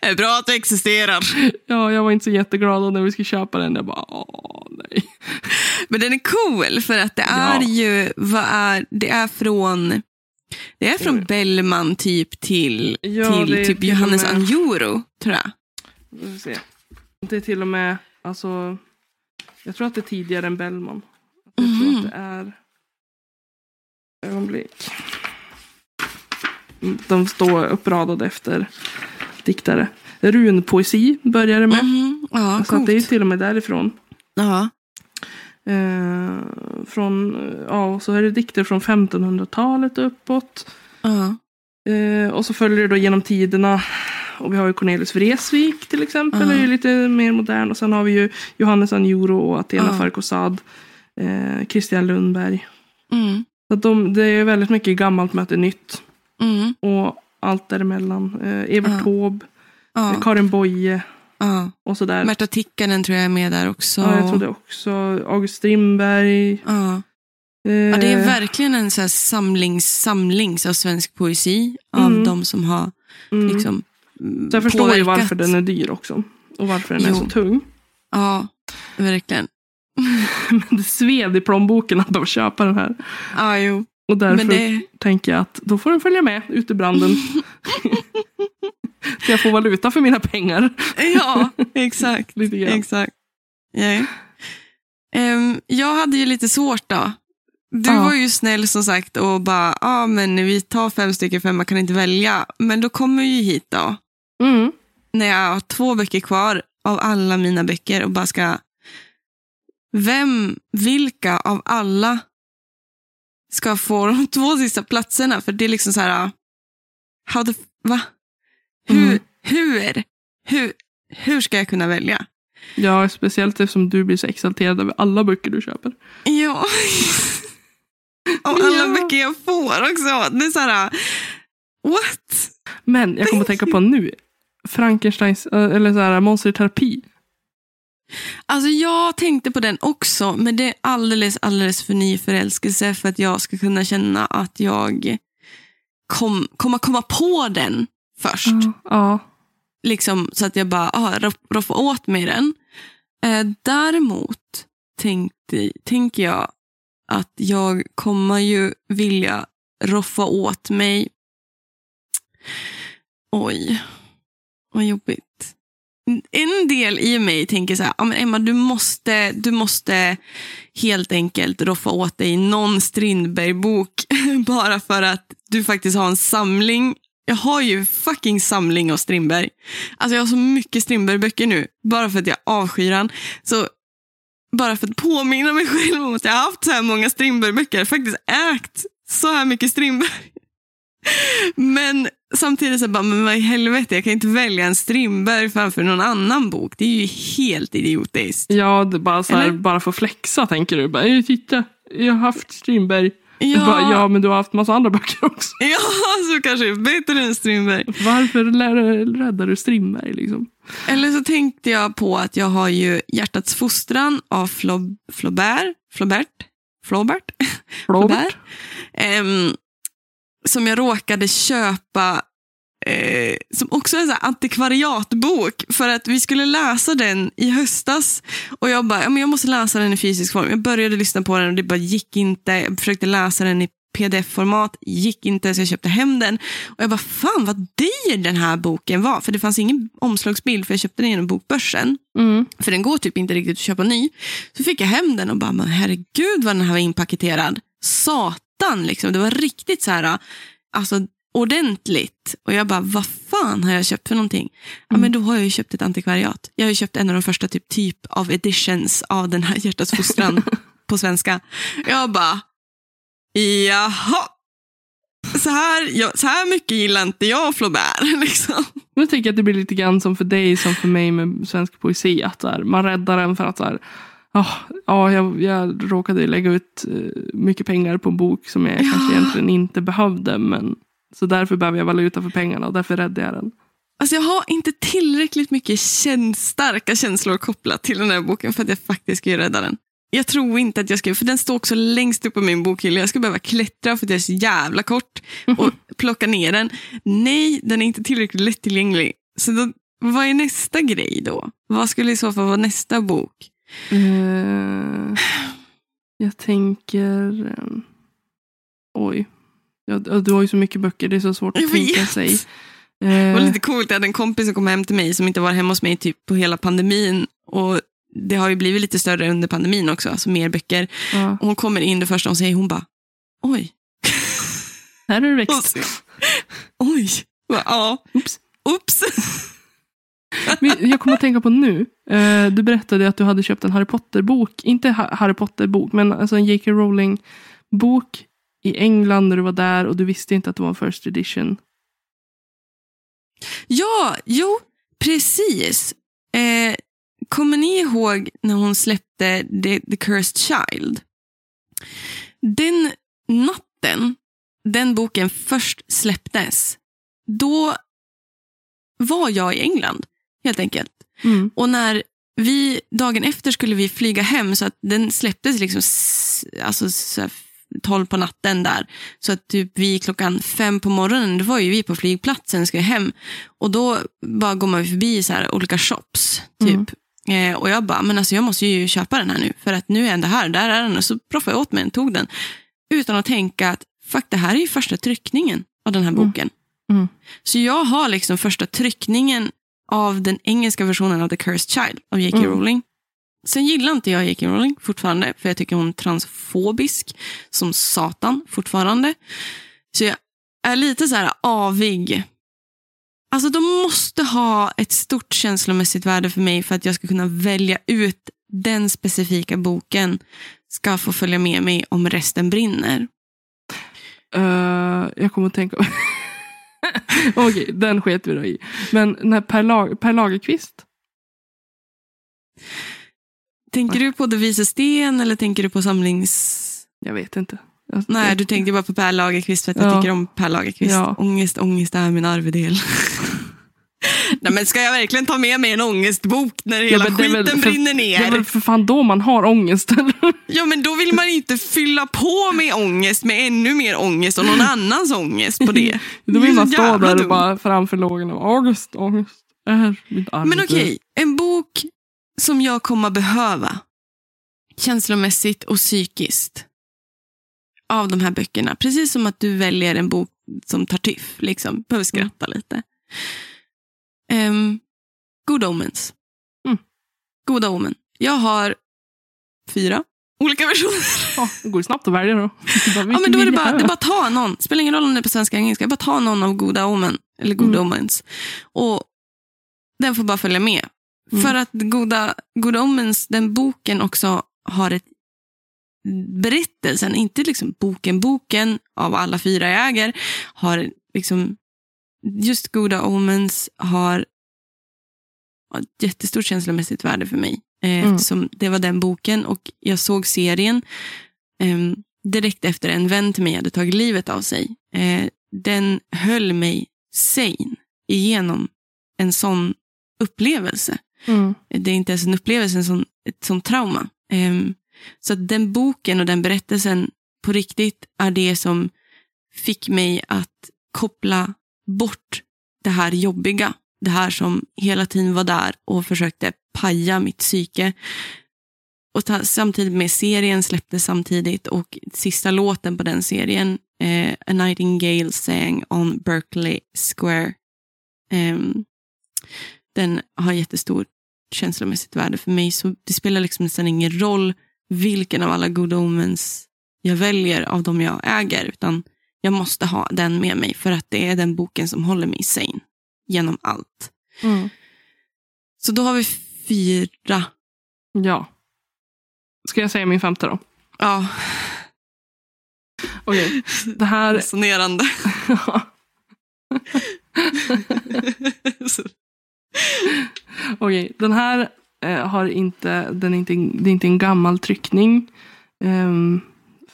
Det är bra att det existerar. ja, jag var inte så jätteglad när vi skulle köpa den. Jag bara, åh nej. Men den är cool för att det är Ja. ju, vad är, det är från, det är från Oj. Bellman typ till, Ja, till typ till Johannes med- Anjuro, tror jag. Det är till och med, alltså, jag tror att det är tidigare än Bellman. Jag tror Mhm. att det är, ögonblick. Mm, De står uppradade efter diktare. Runpoesi börjar det med. Mhm. Ja, så det är till och med därifrån. Ja. Eh, från, ja, och så är det dikter från 1500-talet och uppåt. Ja. Eh, och så följer det då genom tiderna. Och vi har ju Cornelis Vreeswijk till exempel, Ja. är ju lite mer modern. Och sen har vi ju Johannes Anjuro och Athena Ja. Farrokhzad. Eh, Christian Lundberg. Mm. Så de, det är väldigt mycket gammalt möte nytt. Mm. Och allt däremellan. Eh, Evert Ja. Taube, Ja. eh, Karin Boye Ja. och sådär. Märta Tikkanen tror jag är med där också. Ja, jag tror det också. August Strindberg. Ja. Eh, Ja, det är verkligen en så här samlings, samlings av svensk poesi. Av Mm. de som har mm. liksom, Så jag förstår ju påverkat. varför den är dyr också. Och varför den är Jo. så tung. Ja, verkligen. Men det sved i plånboken att behöva köpa den här. Ja, jo. Och därför det, tänker jag att då får den följa med ut i branden. så jag får valuta för mina pengar. ja, exakt. Exakt. Ja. Ehm, jag hade ju lite svårt då. Du Ja. var ju snäll som sagt och bara, ja ah, men vi tar fem stycken för man kan inte välja. Men då kommer vi ju hit då. Mm. när jag har två böcker kvar av alla mina böcker och bara ska... Vem, vilka av alla ska få de två sista platserna? För det är liksom så här... How the, va? Hur, Mm. hur, hur, hur ska jag kunna välja? Ja, speciellt eftersom du blir så exalterad över alla böcker du köper. Ja. Av alla Ja. böcker jag får också. Det är så här... What? Men jag kommer att tänka på nu. Frankensteins, äh, eller så här, Monster i terapi. Alltså jag tänkte på den också, men det är alldeles, alldeles för ny förälskelse för att jag ska kunna känna att jag kom, kommer komma på den först. Ja. ja. Liksom, så att jag bara ah, roff- roffar åt mig den. Eh, däremot tänkte, tänker jag att jag kommer ju vilja roffa åt mig... Oj, vad jobbigt. En del i mig tänker så här, men Emma du måste, du måste helt enkelt roffa åt dig någon Strindberg-bok bara för att du faktiskt har en samling. Jag har ju fucking samling av Strindberg. Alltså jag har så mycket Strindberg-böcker nu, bara för att jag avskyr han. Så bara för att påminna mig själv om att jag har haft så här många Strindberg-böcker, faktiskt ägt så här mycket Strindberg. Men samtidigt så bara, men vad i helvete, jag kan inte välja en Strindberg framför någon annan bok. Det är ju helt idiotiskt. Ja, bara, så här, bara för att flexa tänker du. Bara, "Eh, titta, jag har haft Strindberg. Ja, Bara, ja, men du har haft massa andra böcker också. ja så kanske är bättre än Strindberg. Varför räddar du Strindberg? Liksom? Eller så tänkte jag på att jag har ju Hjärtats fostran av Flo, Flaubert. Flaubert? Flaubert? Robert? Ehm, som jag råkade köpa eh, som också är en antikvariatbok för att vi skulle läsa den i höstas. Och jag bara, ja, men jag måste läsa den i fysisk form. Jag började lyssna på den och det bara gick inte. Jag försökte läsa den i pdf-format, gick inte så jag köpte hem den. Och jag bara, fan vad dyr den här boken var. För det fanns ingen omslagsbild för jag köpte den genom bokbörsen. Mm. För den går typ inte riktigt att köpa ny. Så fick jag hem den och bara, men herregud vad den här var inpaketerad. Satan liksom. Det var riktigt så här, alltså ordentligt. Och jag bara, vad fan har jag köpt för någonting? Ja, Mm. men då har jag ju köpt ett antikvariat. Jag har ju köpt en av de första typ, typ av editions av den här Hjärtats fostran på svenska. Jag bara, jaha. Så här, ja, så här mycket gillar inte jag Flaubert. Liksom. Jag att det blir lite grann som för dig som för mig med svensk poesi. Att här, man räddar den för att så här, ah, ja, jag, jag råkade lägga ut eh, mycket pengar på en bok som jag Ja. kanske egentligen inte behövde. Men, så därför behöver jag valuta för pengarna och därför räddar jag den. Alltså jag har inte tillräckligt mycket käns- starka känslor kopplat till den här boken för att jag faktiskt ska rädda den. Jag tror inte att jag ska, för den står också längst upp på min bokhylla. Jag ska behöva klättra för att jag är så jävla kort och plocka ner den. Nej, den är inte tillräckligt lättillgänglig. Så då, vad är nästa grej då? Vad skulle i så fall vara nästa bok? Eh, jag tänker... eh, oj. Ja, du har ju så mycket böcker, det är så svårt att tänka sig. Det var Eh, lite coolt. Jag hade en kompis som kom hem till mig som inte var hemma hos mig typ på hela pandemin. Och Det har ju blivit lite större under pandemin också, alltså mer böcker. ja. Och hon kommer in det första hon säger, hon bara, oj. Här är det växt. Oj. Ja, Oops. oops. Men Jag kommer att tänka på nu. Eh, du berättade att du hade köpt en Harry Potter-bok. Inte Harry Potter-bok, men alltså en J.K. Rowling-bok i England när du var där och du visste inte att det var en first edition. Ja, jo, precis. Eh, kommer ni ihåg när hon släppte The, The Cursed Child? Den natten den boken först släpptes, då var jag i England, helt enkelt. Mm. Och när vi dagen efter skulle vi flyga hem, så att den släpptes liksom alltså, så här 12 på natten där. Så att typ vi klockan fem på morgonen, då var ju vi på flygplatsen och skulle hem. Och då bara går man förbi så här olika shops. typ. Eh, och jag bara, men alltså jag måste ju köpa den här nu. För att nu är ändå här, där är den. Och så proffade jag åt mig den, tog den. Utan att tänka att, fuck det här är ju första tryckningen av den här Mm. boken. Mm. Så jag har liksom första tryckningen av den engelska versionen av The Cursed Child av J.K. Mm. Rowling. Sen gillar inte jag J.K. Rowling fortfarande, för jag tycker hon är transfobisk som satan fortfarande. Så jag är lite så här avig. Alltså de måste ha ett stort känslomässigt värde för mig för att jag ska kunna välja ut den specifika boken ska få följa med mig om resten brinner. Eh, jag kommer att tänka... Okej, den sket vi då i. Men när Per, Lag- per Lagerkvist. Tänker du på De vise sten eller tänker du på samlings... Jag vet inte. Jag, Nej, jag, du tänkte bara på Per Lagerkvist för att jag Ja. tycker om Per Lagerkvist. Ja. Ångest, ångest är min arvedel. Nej, men ska jag verkligen ta med mig en ångestbok när hela väl skiten för- brinner Det är ner? väl för fan då man har ångest. Ja, men då vill man inte fylla på med ångest med ännu mer ångest och någon annans ångest på det. Då vill man stå där och bara framför lågorna. Ångest, ångest. Är mitt. Men okej, en bok som jag kommer behöva känslomässigt och psykiskt av de här böckerna. Precis som att du väljer en bok som tar tyff, liksom. Behöver skratta lite. Um, Good Omens. Mm. Goda Omen. Jag har fyra olika versioner. Ja, det går snabbt att välja då. Ja, men då är det bara, det är bara ta någon. Spelar ingen roll om det är på svenska eller engelska. Bara ta någon av Goda Omen. Eller Good Mm. Omens. Och den får bara följa med. Mm. För att Goda, Goda Omens, den boken också har ett berättelsen, inte liksom boken, boken av alla fyra jag äger, har liksom, just Goda Omens har ett jättestort känslomässigt värde för mig. Eh, Mm. Eftersom det var den boken och jag såg serien eh, direkt efter en vän till mig hade tagit livet av sig. Eh, den höll mig sane igenom en sån upplevelse. Mm. Det är inte ens en upplevelse, en sån, ett sånt trauma. Ehm, så att den boken och den berättelsen på riktigt är det som fick mig att koppla bort det här jobbiga. Det här som hela tiden var där och försökte paja mitt psyke. och ta, samtidigt med serien släpptes samtidigt och sista låten på den serien, eh, A Nightingale sang on Berkeley Square. Eh, den har jättestor känslomässigt värde för mig. Så det spelar liksom nästan ingen roll vilken av alla Good Omens jag väljer av de jag äger. Utan jag måste ha den med mig för att det är den boken som håller mig sane genom allt. Mm. Så då har vi fyra. Ja. Ska jag säga min femte då? Ja, Okej. Det här... resonerande. Okej, den här eh, har inte, den är inte, det är inte en gammal tryckning. Ehm,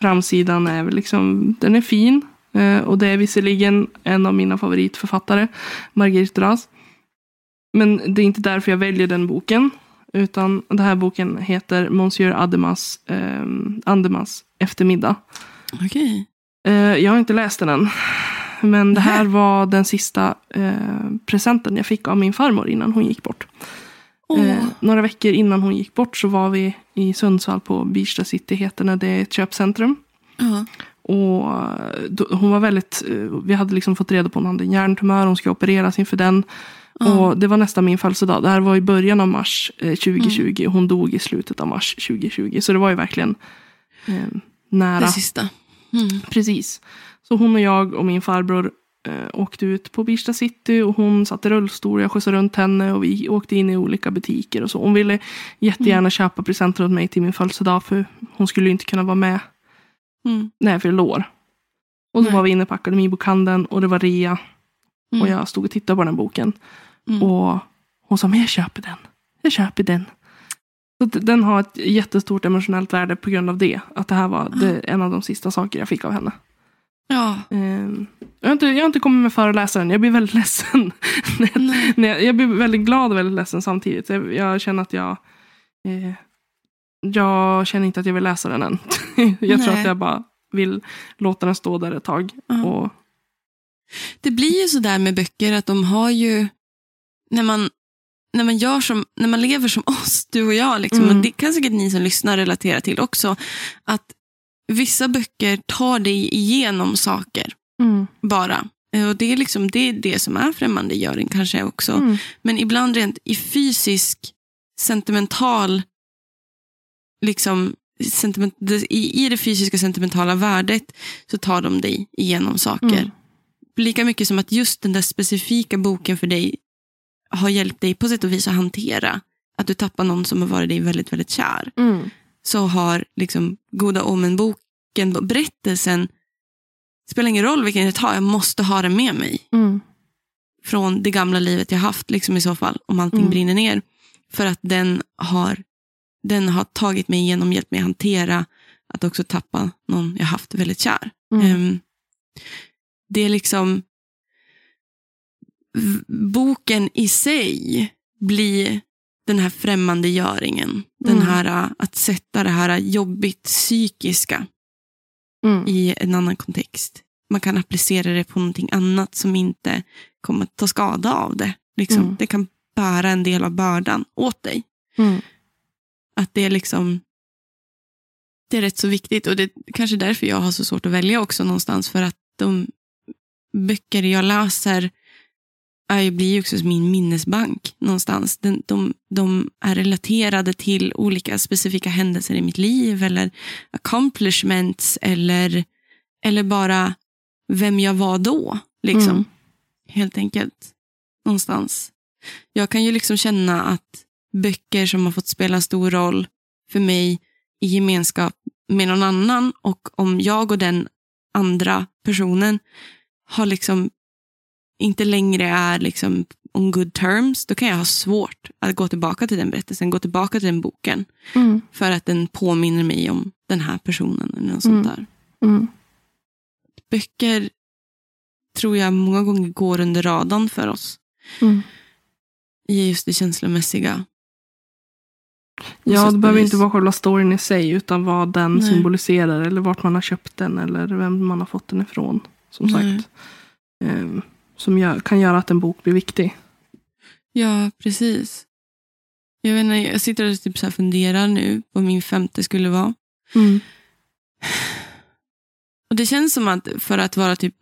framsidan är liksom, den är fin. Eh, och det är visserligen en av mina favoritförfattare, Marguerite Duras. Men det är inte därför jag väljer den boken. Utan den här boken heter Monsieur Ademas, eh, Andemas eftermiddag. Okej. Eh, jag har inte läst den än. Men det här var den sista eh, presenten jag fick av min farmor innan hon gick bort. Åh, Eh, några veckor innan hon gick bort så var vi i Sundsvall på Birsta City, heter det. Det är ett köpcentrum. ja. Och eh, då, hon var väldigt, eh, vi hade liksom fått reda på att hon hade en hjärntumör, hon ska opereras inför den. Ja. Och det var nästan min födelsedag. Det här var i början av mars eh, 2020 och hon dog i slutet av mars 2020. Så det var ju verkligen eh, nära. Det sista. Mm. Precis. Så hon och jag och min farbror eh, åkte ut på Birsta city och hon satt i rullstol. Jag skjutsade runt henne och vi åkte in i olika butiker och så. Hon ville jättegärna köpa presenter åt mig till min födelsedag för hon skulle ju inte kunna vara med Mm. när jag fyllde år. Och så Nej. var vi inne på Akademibokhandeln och det var rea. Mm. Och jag stod och tittade på den boken. Mm. Och hon sa, men jag köper den. Jag köper den. Så den har ett jättestort emotionellt värde på grund av det. Att det här var det, en av de sista saker jag fick av henne. Ja. Ehm, jag, har inte, jag har inte kommit med föreläsaren. Jag blir väldigt ledsen. när jag, Nej. när jag, jag blir väldigt glad och väldigt ledsen samtidigt. Jag, jag känner att jag... Eh, jag känner inte att jag vill läsa den än. jag tror Nej. att jag bara vill låta den stå där ett tag. Ja. Och, Det blir ju så där med böcker att de har ju, när man, när man, gör som, när man lever som oss, du och jag, liksom, Mm. och det kan säkert ni som lyssnar relatera till också, att vissa böcker tar dig igenom saker bara. Eh, Och det är liksom det, är det som är främmandegöring kanske också. Mm. Men ibland rent i fysisk, sentimental, liksom, sentiment, i, i det fysiska sentimentala värdet så tar de dig igenom saker. Mm. Lika mycket som att just den där specifika boken för dig har hjälpt dig på sätt och vis att hantera att du tappar någon som har varit dig väldigt, väldigt kär. Mm. Så har liksom Goda Omen-boken, berättelsen, spelar ingen roll vilken jag tar, jag måste ha den med mig Mm. från det gamla livet jag haft liksom i så fall, om allting Mm. brinner ner. För att den har, den har tagit mig igenom, hjälpt mig hantera att också tappa någon jag haft väldigt kär. Mm. Ehm, det är liksom, boken i sig blir den här främmandegöringen. Den Mm. här äh, att sätta det här jobbigt psykiska Mm. i en annan kontext. Man kan applicera det på någonting annat som inte kommer att ta skada av det. Liksom. Mm. Det kan bära en del av bördan åt dig. Att det är liksom det är rätt så viktigt och det är kanske därför jag har så svårt att välja också någonstans för att de böcker jag läser är, blir ju också som min minnesbank någonstans. Den, de, de är relaterade till olika specifika händelser i mitt liv eller accomplishments eller, eller bara vem jag var då. Liksom. Mm. Helt enkelt. Någonstans. Jag kan ju liksom känna att böcker som har fått spela stor roll för mig i gemenskap med någon annan och om jag och den andra personen har liksom inte längre är liksom on good terms, då kan jag ha svårt att gå tillbaka till den berättelsen, gå tillbaka till den boken Mm. för att den påminner mig om den här personen eller något sånt Mm. där. Mm. Böcker tror jag många gånger går under radarn för oss Mm. i just det känslomässiga. Ja, det behöver inte vara själva storyn i sig utan vad den Nej. symboliserar eller vart man har köpt den eller vem man har fått den ifrån. Som Nej. sagt. Ehm, som gör, kan göra att en bok blir viktig. Ja, precis. Jag, vet inte, jag sitter och typ så funderar nu på vad min femte skulle vara. Mm. Och Det känns som att för att vara typ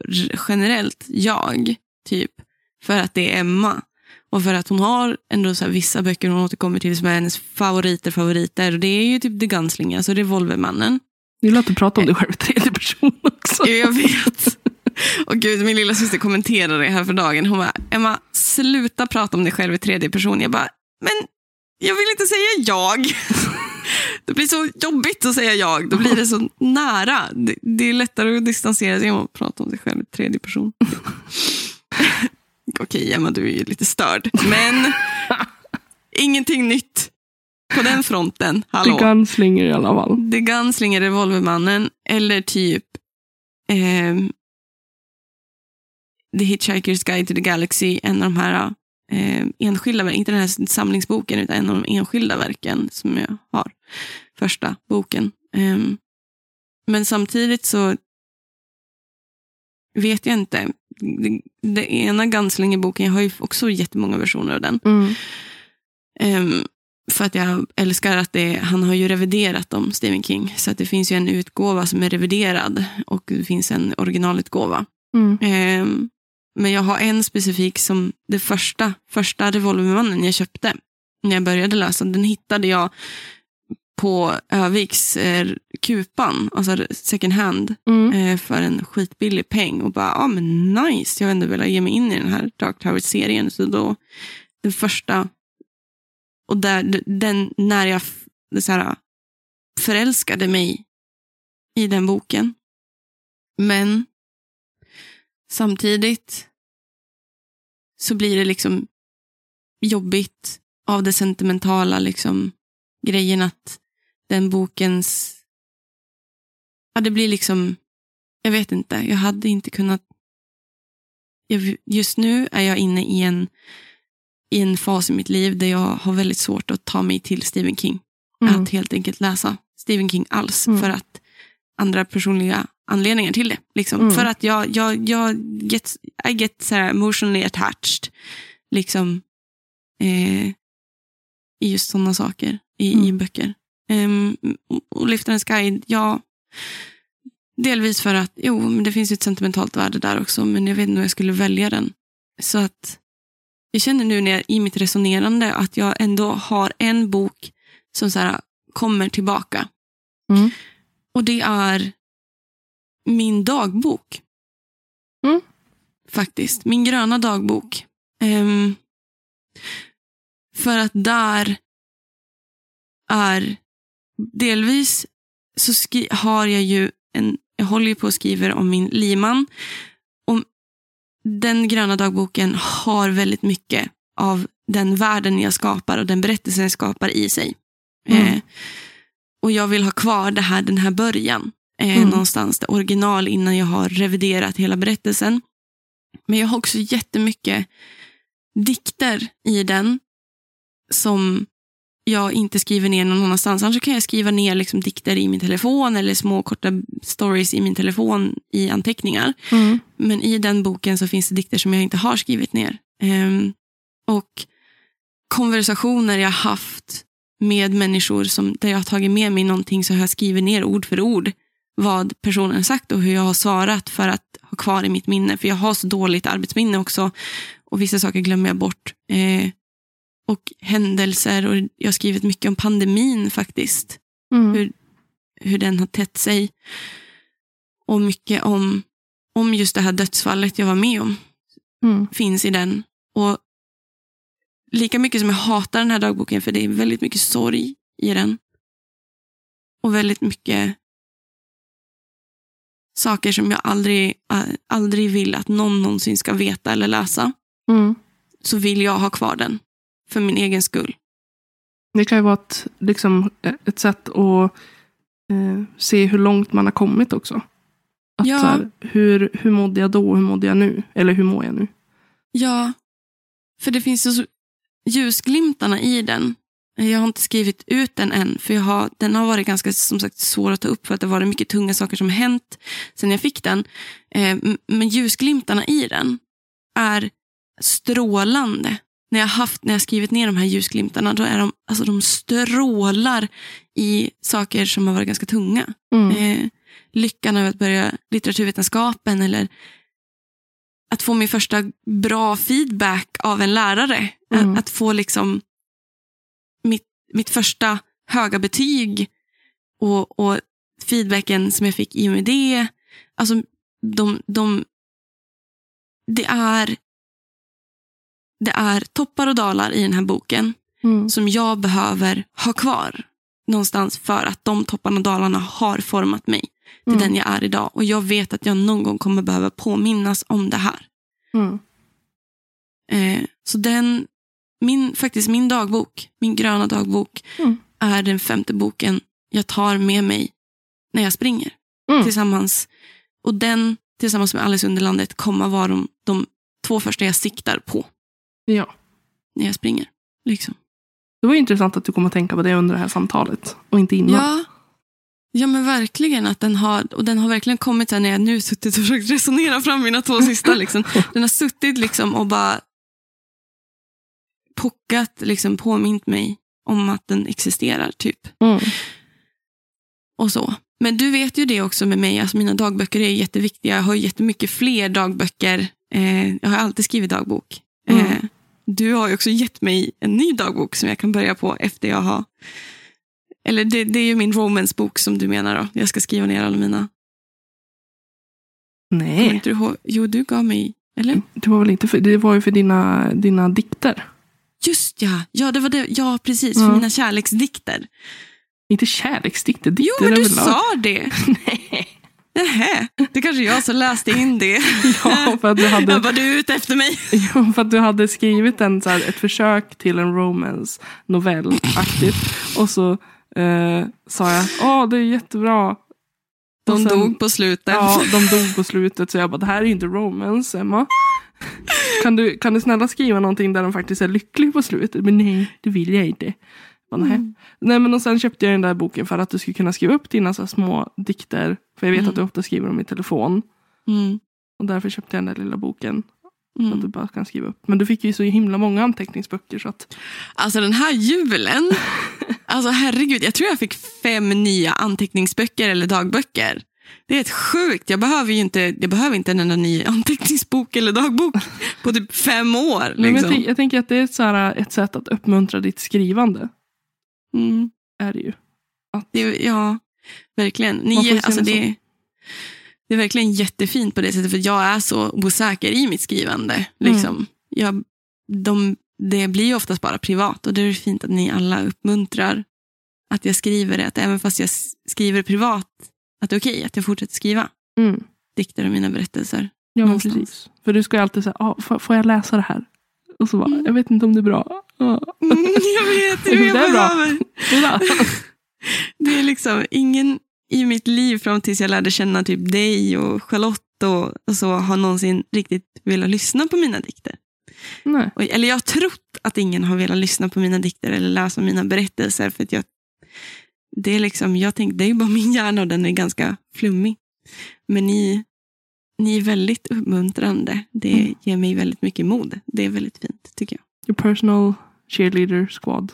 generellt jag, typ för att det är Emma och för att hon har ändå så vissa böcker hon återkommer till som är hennes favoriter, favoriter. Och det är ju typ The Gunslinger, alltså Revolvermannen. Är lätt att prata om dig själv i tredje person också. Jag vet. Och gud, min lilla syster kommenterade det här för dagen. Hon bara, Emma, sluta prata om dig själv i tredje person. Jag bara, men jag vill inte säga jag. Det blir så jobbigt att säga jag. Då blir det så nära. Det, det är lättare att distansera sig om att prata om sig själv i tredje person. Okej, Emma, du är ju lite störd. Men ingenting nytt på den fronten. Hallå. The Gunslinger i alla fall. The Gunslinger, Revolvermannen eller typ ehm, The Hitchhiker's Guide to the Galaxy, en av de här eh, enskilda, inte den här samlingsboken, utan en av de enskilda verken som jag har. Första boken. Ehm, men samtidigt så vet jag inte. Det, ena Gunslinger-boken, jag har ju också jättemånga versioner av den. Mm. Ehm, för att jag älskar att det, han har ju reviderat dem, Stephen King. Så att det finns ju en utgåva som är reviderad och det finns en originalutgåva. Mm. Ehm, men jag har en specifik som det första, första Revolvermannen jag köpte när jag började läsa. Den hittade jag på Öviks eh, Kupan, alltså second hand, Mm. eh, för en skitbillig peng. Och bara, ja ah, men nice, jag har ändå velat ge mig in i den här Dark Tower-serien. Så då, den första, och där, den, när jag så här, förälskade mig i den boken. Men samtidigt så blir det liksom jobbigt av det sentimentala liksom grejen att den bokens ja, det blir liksom jag vet inte, jag hade inte kunnat jag, just nu är jag inne i en i en fas i mitt liv där jag har väldigt svårt att ta mig till Stephen King. Mm. Att helt enkelt läsa Stephen King alls. Mm. För att andra personliga anledningar till det. Liksom. Mm. För att jag, jag, jag get, I get så här emotionally attached. Liksom, eh, I just sådana saker i, i Mm. böcker. Um, och Liftarens guide, ja. Delvis för att, jo, men det finns ju ett sentimentalt värde där också. Men jag vet inte om jag skulle välja den. Så att jag känner nu när jag, i mitt resonerande att jag ändå har en bok som så här, kommer tillbaka. Mm. Och det är min dagbok. Mm. Faktiskt. Min gröna dagbok. Ehm, för att där är delvis så skri- har jag ju en, jag håller ju på och skriver om min liman. Om den gröna dagboken har väldigt mycket av den världen jag skapar och den berättelsen jag skapar i sig. Mm. Eh, och jag vill ha kvar det här, den här början. Eh, Mm. Någonstans, det original innan jag har reviderat hela berättelsen. Men jag har också jättemycket dikter i den som jag inte skriver ner någon annanstans. Annars kan jag skriva ner liksom dikter i min telefon eller små korta stories i min telefon i anteckningar. Mm. Men i den boken så finns det dikter som jag inte har skrivit ner. Ehm, och konversationer jag haft med människor som, där jag har tagit med mig någonting så har jag skrivit ner ord för ord vad personen sagt och hur jag har svarat för att ha kvar i mitt minne. För jag har så dåligt arbetsminne också och vissa saker glömmer jag bort. Eh, och händelser och jag har skrivit mycket om pandemin faktiskt Mm. Hur- hur den har tätt sig. Och mycket om, om just det här dödsfallet jag var med om Mm. finns i den. Och lika mycket som jag hatar den här dagboken, för det är väldigt mycket sorg i den. Och väldigt mycket saker som jag aldrig, aldrig vill att någon någonsin ska veta eller läsa. Mm. Så vill jag ha kvar den. För min egen skull. Det kan ju vara ett, liksom, ett sätt att eh, se hur långt man har kommit också. Att, Ja. här, hur, hur mådde jag då? Hur mådde jag nu? Eller hur mår jag nu? Ja, för det finns ju så ljusglimtarna i den. Jag har inte skrivit ut den än, för jag har, den har varit ganska som sagt, svår att ta upp för att det har varit mycket tunga saker som hänt sen jag fick den. Eh, men ljusglimtarna i den är strålande. När jag haft, när jag skrivit ner de här ljusglimtarna, då är de, alltså de strålar i saker som har varit ganska tunga. Mm. Eh, lyckan av att börja litteraturvetenskapen eller att få min första bra feedback av en lärare. Mm. Att, att få liksom mitt, mitt första höga betyg och, och feedbacken som jag fick i och med det. Alltså, de, de, det, är, det är toppar och dalar i den här boken Mm. som jag behöver ha kvar någonstans för att de topparna och dalarna har format mig till Mm. den jag är idag. Och jag vet att jag någon gång kommer behöva påminnas om det här. Mm. Eh, så den, min, faktiskt min dagbok, min gröna dagbok, Mm. är den femte boken jag tar med mig när jag springer. Mm. Tillsammans. Och den tillsammans med Alice Underlandet kommer vara de, de två första jag siktar på Ja. när jag springer. Liksom. Det var intressant att du kom att tänka på det under det här samtalet och inte innan. Ja. ja, men verkligen. att den har, Och den har verkligen kommit här när jag nu suttit och försökt resonera fram mina två sista. Liksom. Den har suttit liksom och bara pockat, liksom påmint mig om att den existerar. typ. Mm. och så. Men du vet ju det också med mig, alltså mina dagböcker är jätteviktiga. Jag har jättemycket fler dagböcker. Eh, jag har alltid skrivit dagbok. Mm. Eh, du har ju också gett mig en ny dagbok som jag kan börja på efter jag har... Eller det, det är ju min romancebok som du menar då. Jag ska skriva ner alla mina. Kommer Nej, inte du ihåg? Jo, du gav mig... Eller? det var väl inte för, det var ju för dina, dina dikter. Just ja, ja, det var det. ja precis. Ja. För mina kärleksdikter. Inte kärleksdikter, Jo, dikter men du överlag. sa det. Nej. Nähä, det kanske jag som läste in det. Ja, för att du hade, Jag bara, du är ute efter mig. ja, för att du hade skrivit en, så här, ett försök till en romance novell aktivt. Och så eh, sa jag, åh det är jättebra. De sen- dog på slutet. Ja, de dog på slutet. Så jag bara, det här är inte romance, Emma. Kan du, kan du snälla skriva någonting där de faktiskt är lycklig på slutet? Men nej, det vill jag inte. Bara, nej. Mm. nej, men och sen köpte jag den där boken för att du skulle kunna skriva upp dina så små dikter. För jag vet Mm. att du ofta skriver dem i telefon. Mm. Och därför köpte jag den där lilla boken. Så att Mm. du bara kan skriva upp. Men du fick ju så himla många anteckningsböcker. Så att, Alltså den här julen, alltså herregud, jag tror jag fick fem nya anteckningsböcker eller dagböcker. Det är ett sjukt. Jag behöver ju inte, jag behöver inte en enda ny anteckningsbok eller dagbok på typ fem år. Nej, men jag, Liksom. tänk, jag tänker att det är ett, så här, ett sätt att uppmuntra ditt skrivande. Mm. Är det ju. Det, ja, verkligen. Man får ju Ni, se alltså det det, är verkligen jättefint på det sättet, för jag är så osäker i mitt skrivande. Liksom. Jag, de, det blir ju oftast bara privat och det är fint att ni alla uppmuntrar att jag skriver det, att även fast jag skriver privat, att det är okej att jag fortsätter skriva Mm. dikter och mina berättelser. Ja, Någonstans. precis. För du ska ju alltid säga, ah, får, jag läsa det här? Och så bara, Mm. jag vet inte om det är bra. Ja. Mm, jag vet, det är det jag Det är bra. Det är liksom ingen i mitt liv fram tills jag lärde känna typ dig och Charlotte och, och så har någonsin riktigt velat lyssna på mina dikter. Nej. Och, eller jag har trott att ingen har velat lyssna på mina dikter eller läsa mina berättelser. För att jag, det är liksom, jag tänkte, det är ju bara min hjärna och den är ganska flummig. Men ni, ni är väldigt uppmuntrande. Det Mm. ger mig väldigt mycket mod. Det är väldigt fint tycker jag. Your personal cheerleader squad.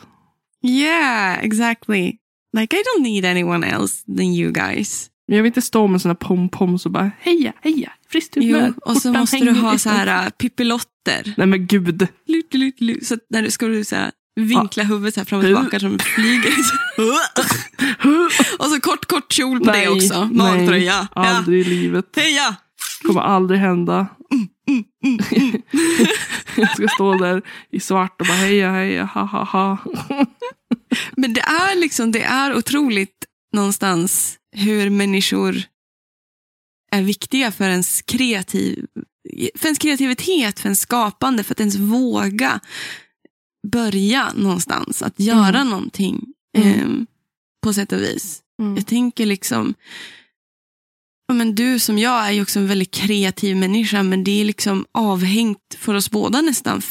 Yeah, exactly. Like I don't need anyone else than you guys. Jag vill inte stå med såna pom-poms och bara, heja, heja, friskt Jo, humör. och så måste du ha så här pippilotter. Nej men gud. Lut, lut, lut. Så när du ska du så här, vinkla huvudet så här fram och tillbaka som flyger. och så kort, kort kjol på Nej, det också. nej, Magtröja. Ja. Aldrig i livet. Heja! Kommer aldrig hända. Mm, jag ska stå där i svart och bara heja, heja, ha, ha, ha. Men det är liksom, det är otroligt någonstans hur människor är viktiga för ens, kreativ, för ens kreativitet, för ens skapande, för att ens våga börja någonstans, att göra Mm. någonting Mm. ehm, på sätt och vis. Mm. Jag tänker liksom, ja, men du som jag är ju också en väldigt kreativ människa, men det är liksom avhängt för oss båda nästan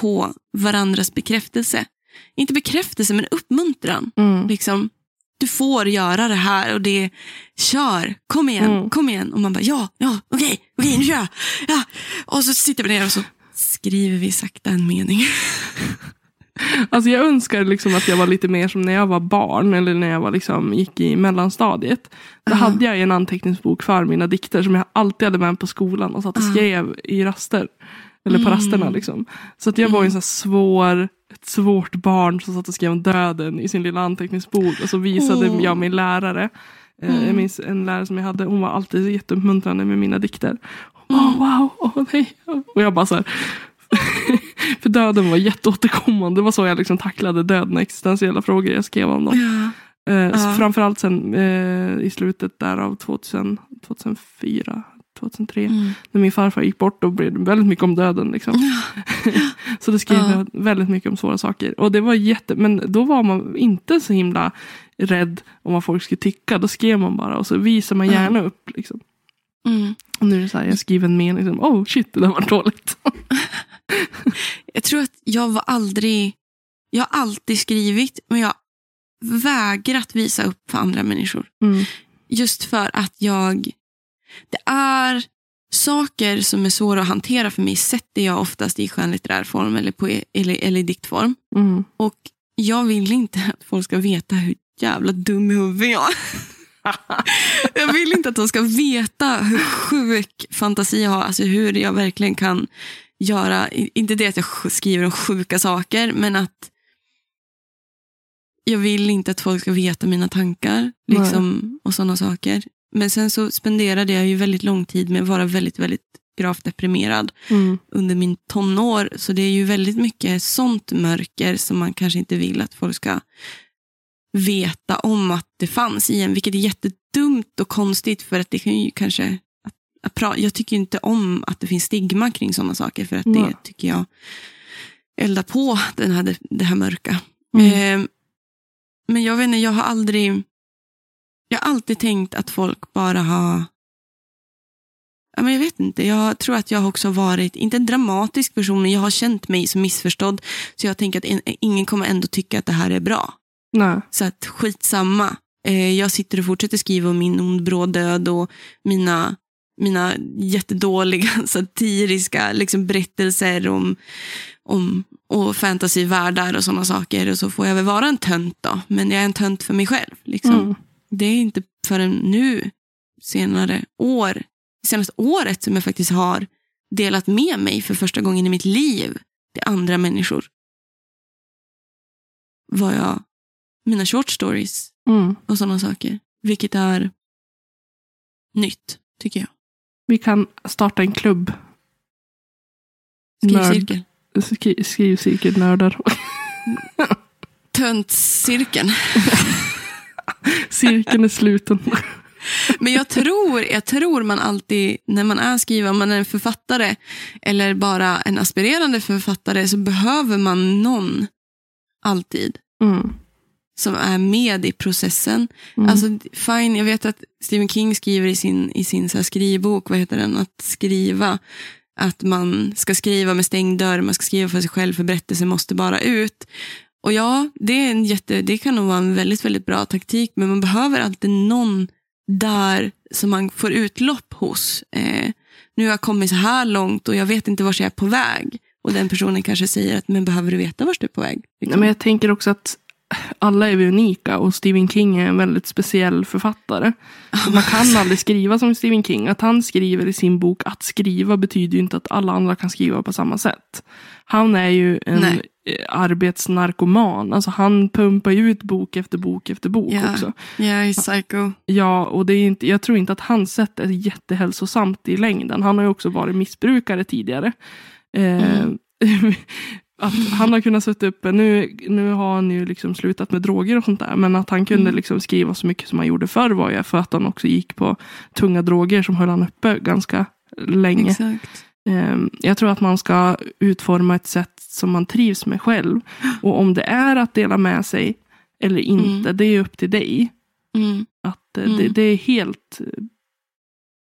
på varandras bekräftelse. Inte bekräftelse, men uppmuntran. Mm. Liksom, du får göra det här och det kör, kom igen, Mm. kom igen. Och man bara ja, ja, okej, okej, nu kör jag. Ja. Och så sitter vi ner och så skriver vi sakta en mening. Alltså jag önskar liksom att jag var lite mer som när jag var barn eller när jag var liksom, gick i mellanstadiet. Då Ja. hade jag en anteckningsbok för mina dikter som jag alltid hade med på skolan och satt och skrev i raster. Eller på Mm. rasterna liksom. Så att jag var ju en sån här svår, ett svårt barn som satt och skrev om döden i sin lilla anteckningsbok. Och så visade Åh. jag min lärare. Eh, Mm. Jag minns en lärare som jag hade, hon var alltid jätteuppmuntrande med mina dikter. Åh wow, åh nej. Och jag bara så här. För döden var jätteåterkommande. Det var så jag liksom tacklade döden, existentiella frågor jag skrev om dem. Ja. Eh, Ja. Framförallt sen eh, i slutet där av 2000, 2004, 2003. Mm. När min farfar gick bort då blev det väldigt mycket om döden. Liksom. så då skrev Ja. jag väldigt mycket om svåra saker. Och det var jätte, men då var man inte så himla rädd om vad folk skulle tycka. Då skrev man bara och så visar man gärna upp. Liksom. Mm. Och nu är det så här, jag skriver en mening som, oh shit det där var dåligt. Jag tror att jag var aldrig... Jag har alltid skrivit, men jag har vägrat visa upp för andra människor. Mm. Just för att jag... Det är saker som är svåra att hantera för mig sätter jag oftast i skönlitterär form eller, på, eller, eller i diktform. Mm. Och jag vill inte att folk ska veta hur jävla dum i huvudet jag är. Jag vill inte att de ska veta hur sjuk fantasi jag har. Alltså hur jag verkligen kan göra. Inte det att jag sk- skriver om sjuka saker, men att jag vill inte att folk ska veta mina tankar liksom, och sådana saker. Men sen så spenderade jag ju väldigt lång tid med att vara väldigt, väldigt gravt deprimerad Mm. under min tonår. Så det är ju väldigt mycket sånt mörker som man kanske inte vill att folk ska veta om att det fanns i en. Vilket är jättedumt och konstigt för att det kan ju kanske... Jag tycker inte om att det finns stigma kring sådana saker för att det tycker jag eldar på den här, det här mörka. Mm. Eh, men jag vet inte, jag har aldrig... Jag har alltid tänkt att folk bara har... Ja, men jag vet inte, jag tror att jag också varit, inte en dramatisk person, men jag har känt mig som missförstådd. Så jag tänker att en, ingen kommer ändå tycka att det här är bra. Nej. Så att skitsamma. Eh, jag sitter och fortsätter skriva om min ond bråd död och mina, mina jättedåliga satiriska liksom, berättelser om, om och fantasyvärldar och sådana saker. Och så får jag väl vara en tönt då. Men jag är en tönt för mig själv. Liksom. Mm. Det är inte förrän nu, senare år, senaste året som jag faktiskt har delat med mig för första gången i mitt liv till andra människor. Vad jag, mina short stories Mm. och sådana saker. Vilket är nytt, tycker jag. Vi kan starta en klubb. Nörd. Skrivcirkel. Skri- Skrivcirkelnördar. Töntcirkeln. Cirkeln är sluten. Men jag tror, jag tror man alltid, när man är skrivare, om man är en författare eller bara en aspirerande författare, så behöver man någon alltid Mm. Som är med i processen. Mm. Alltså, fine, jag vet att Stephen King skriver i sin, i sin så skrivbok, vad heter den, att skriva, att man ska skriva med stängd dörr, man ska skriva för sig själv, för berättelsen måste bara ut. Och ja, det, är en jätte, det kan nog vara en väldigt, väldigt bra taktik, men man behöver alltid någon där som man får utlopp hos. Eh, nu har jag kommit så här långt och jag vet inte vart jag är på väg. Och den personen kanske säger att, men behöver du veta vart du är på väg? Nej, Liksom. men jag tänker också att alla är vi unika och Stephen King är en väldigt speciell författare. Man kan aldrig skriva som Stephen King. Att han skriver i sin bok att skriva betyder ju inte att alla andra kan skriva på samma sätt. Han är ju en Nej. eh, arbetsnarkoman. Alltså han pumpar ju ut bok efter bok efter bok Ja. också. Jag är psycho. Ja, och det är inte, jag tror inte att hans sätt är jättehälsosamt i längden. Han har ju också varit missbrukare tidigare. Eh, Mm. att han har kunnat sätta upp, nu, nu har han ju liksom slutat med droger och sånt där, men att han kunde Mm. liksom skriva så mycket som han gjorde förr var ju för att han också gick på tunga droger som höll han uppe ganska länge. Exakt. Eh, jag tror att man ska utforma ett sätt som man trivs med själv. Och om det är att dela med sig eller inte, Mm. det är upp till dig. Mm. Att eh, Mm. det, det är helt...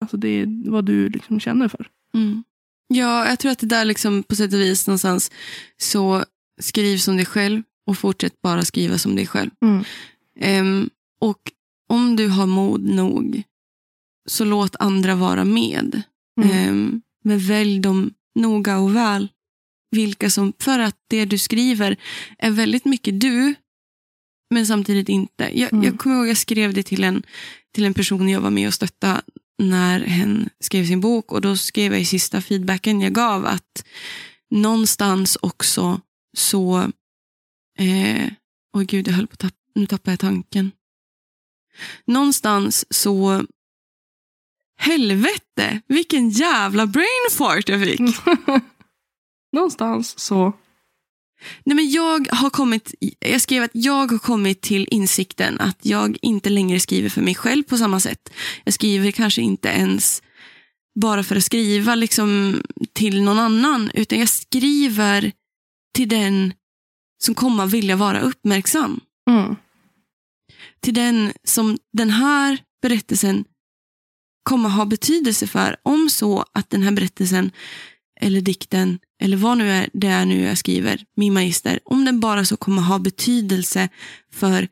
Alltså det är vad du liksom känner för. Mm. Ja, jag tror att det där liksom på sätt och vis någonstans så skriv som dig själv och fortsätt bara skriva som dig själv. Mm. Ehm, och om du har mod nog så låt andra vara med. Mm. Ehm, men välj dem noga och väl. vilka som, för att det du skriver är väldigt mycket du, men samtidigt inte. Jag, Mm. jag kommer ihåg jag skrev det till en, till en person jag var med och stötta när hen skrev sin bok och då skrev jag i sista feedbacken jag gav att någonstans också så, eh, oj gud jag höll på att nu tappade jag tanken. Någonstans så, helvete vilken jävla brain fart jag fick. Någonstans så. Nej, men jag, har kommit, jag skrev att jag har kommit till insikten att jag inte längre skriver för mig själv på samma sätt. Jag skriver kanske inte ens bara för att skriva liksom, till någon annan, utan jag skriver till den som kommer att vilja vara uppmärksam. Mm. Till den som den här berättelsen kommer ha betydelse för. Om så att den här berättelsen eller dikten eller vad nu är det är nu jag skriver, min magister, om den bara så kommer ha betydelse för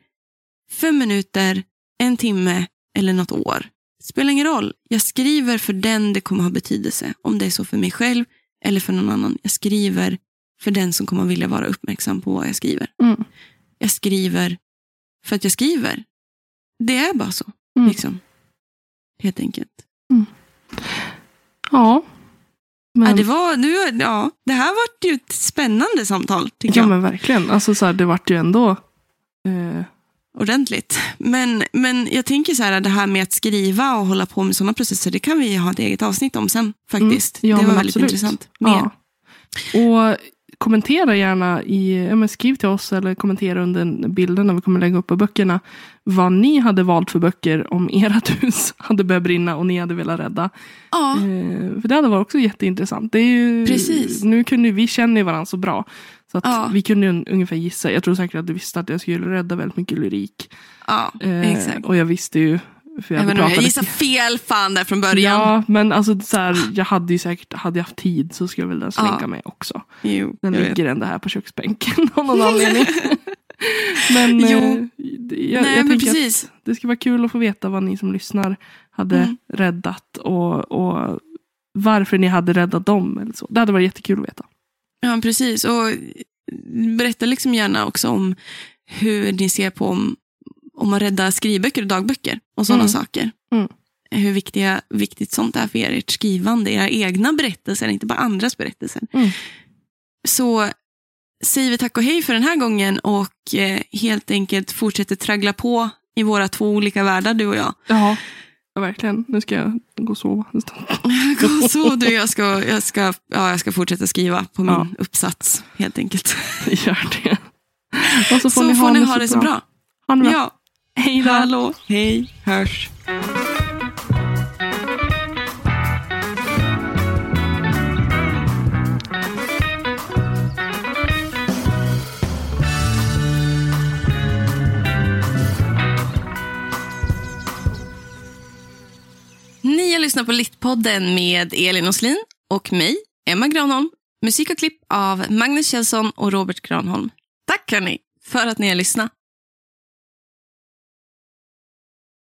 fem minuter, en timme eller något år. Spelar ingen roll. Jag skriver för den det kommer ha betydelse. Om det är så för mig själv eller för någon annan. Jag skriver för den som kommer vilja vara uppmärksam på vad jag skriver. Mm. Jag skriver för att jag skriver. Det är bara så. Mm. Liksom. Helt enkelt. Ja. Men, Ja, det, var, nu, ja, det här var ju ett spännande samtal, tycker ja jag. men verkligen. Alltså, så här, det vart ju ändå... Eh, Ordentligt. Men, men jag tänker så här, det här med att skriva och hålla på med sådana processer, det kan vi ha ett eget avsnitt om sen faktiskt. Mm, ja, det var väldigt absolut. intressant. Mer. ja. Och kommentera gärna i, ja, skriv till oss eller kommentera under bilden när vi kommer lägga upp på böckerna. Vad ni hade valt för böcker om ert hus hade börjat brinna och ni hade velat rädda. Ja, Eh, för det hade varit också jätteintressant. Det är ju, Precis. Nu kunde vi känner varandra så bra. Så att Ja. vi kunde un- ungefär gissa. Jag tror säkert att du visste att jag skulle rädda väldigt mycket lyrik. ja Eh, exakt. Och jag visste ju. För jag, jag pratat gissar fel fan där från början. Ja, men alltså så här, jag hade ju säkert, hade jag haft tid så skulle väl den slinka Ja. med också. Jo, Den jag vet. ligger ändå här på köksbänken av någon anledning. men Jo. eh, jag, Nej, jag men precis. det skulle vara kul att få veta vad ni som lyssnar hade Mm. räddat och, och varför ni hade räddat dem. Eller så. Det hade varit jättekul att veta. Ja, precis. Och berätta liksom gärna också om hur ni ser på om, om man räddar skrivböcker och dagböcker och sådana Mm. saker. Mm. Hur viktiga, viktigt sånt är för er, ert skrivande, era egna berättelser, inte bara andras berättelser. Mm. Så säger vi tack och hej för den här gången och eh, helt enkelt fortsätter traggla på i våra två olika världar, du och jag. Ja, ja verkligen. Nu ska jag gå och sova en stund. Så du, jag ska, jag ska, ja, jag ska fortsätta skriva på min Ja. uppsats, helt enkelt. Gör det. Och så får Så ni, får ha, ni det ha det så bra. Ha det bra. Ja. Hej då. Hallå, hej, hörs. Ni har lyssnat på Littpodden med Elin Oslin och mig, Emma Granholm. Musik och klipp av Magnus Kjellson och Robert Granholm. Tack hörni för att ni har lyssnat.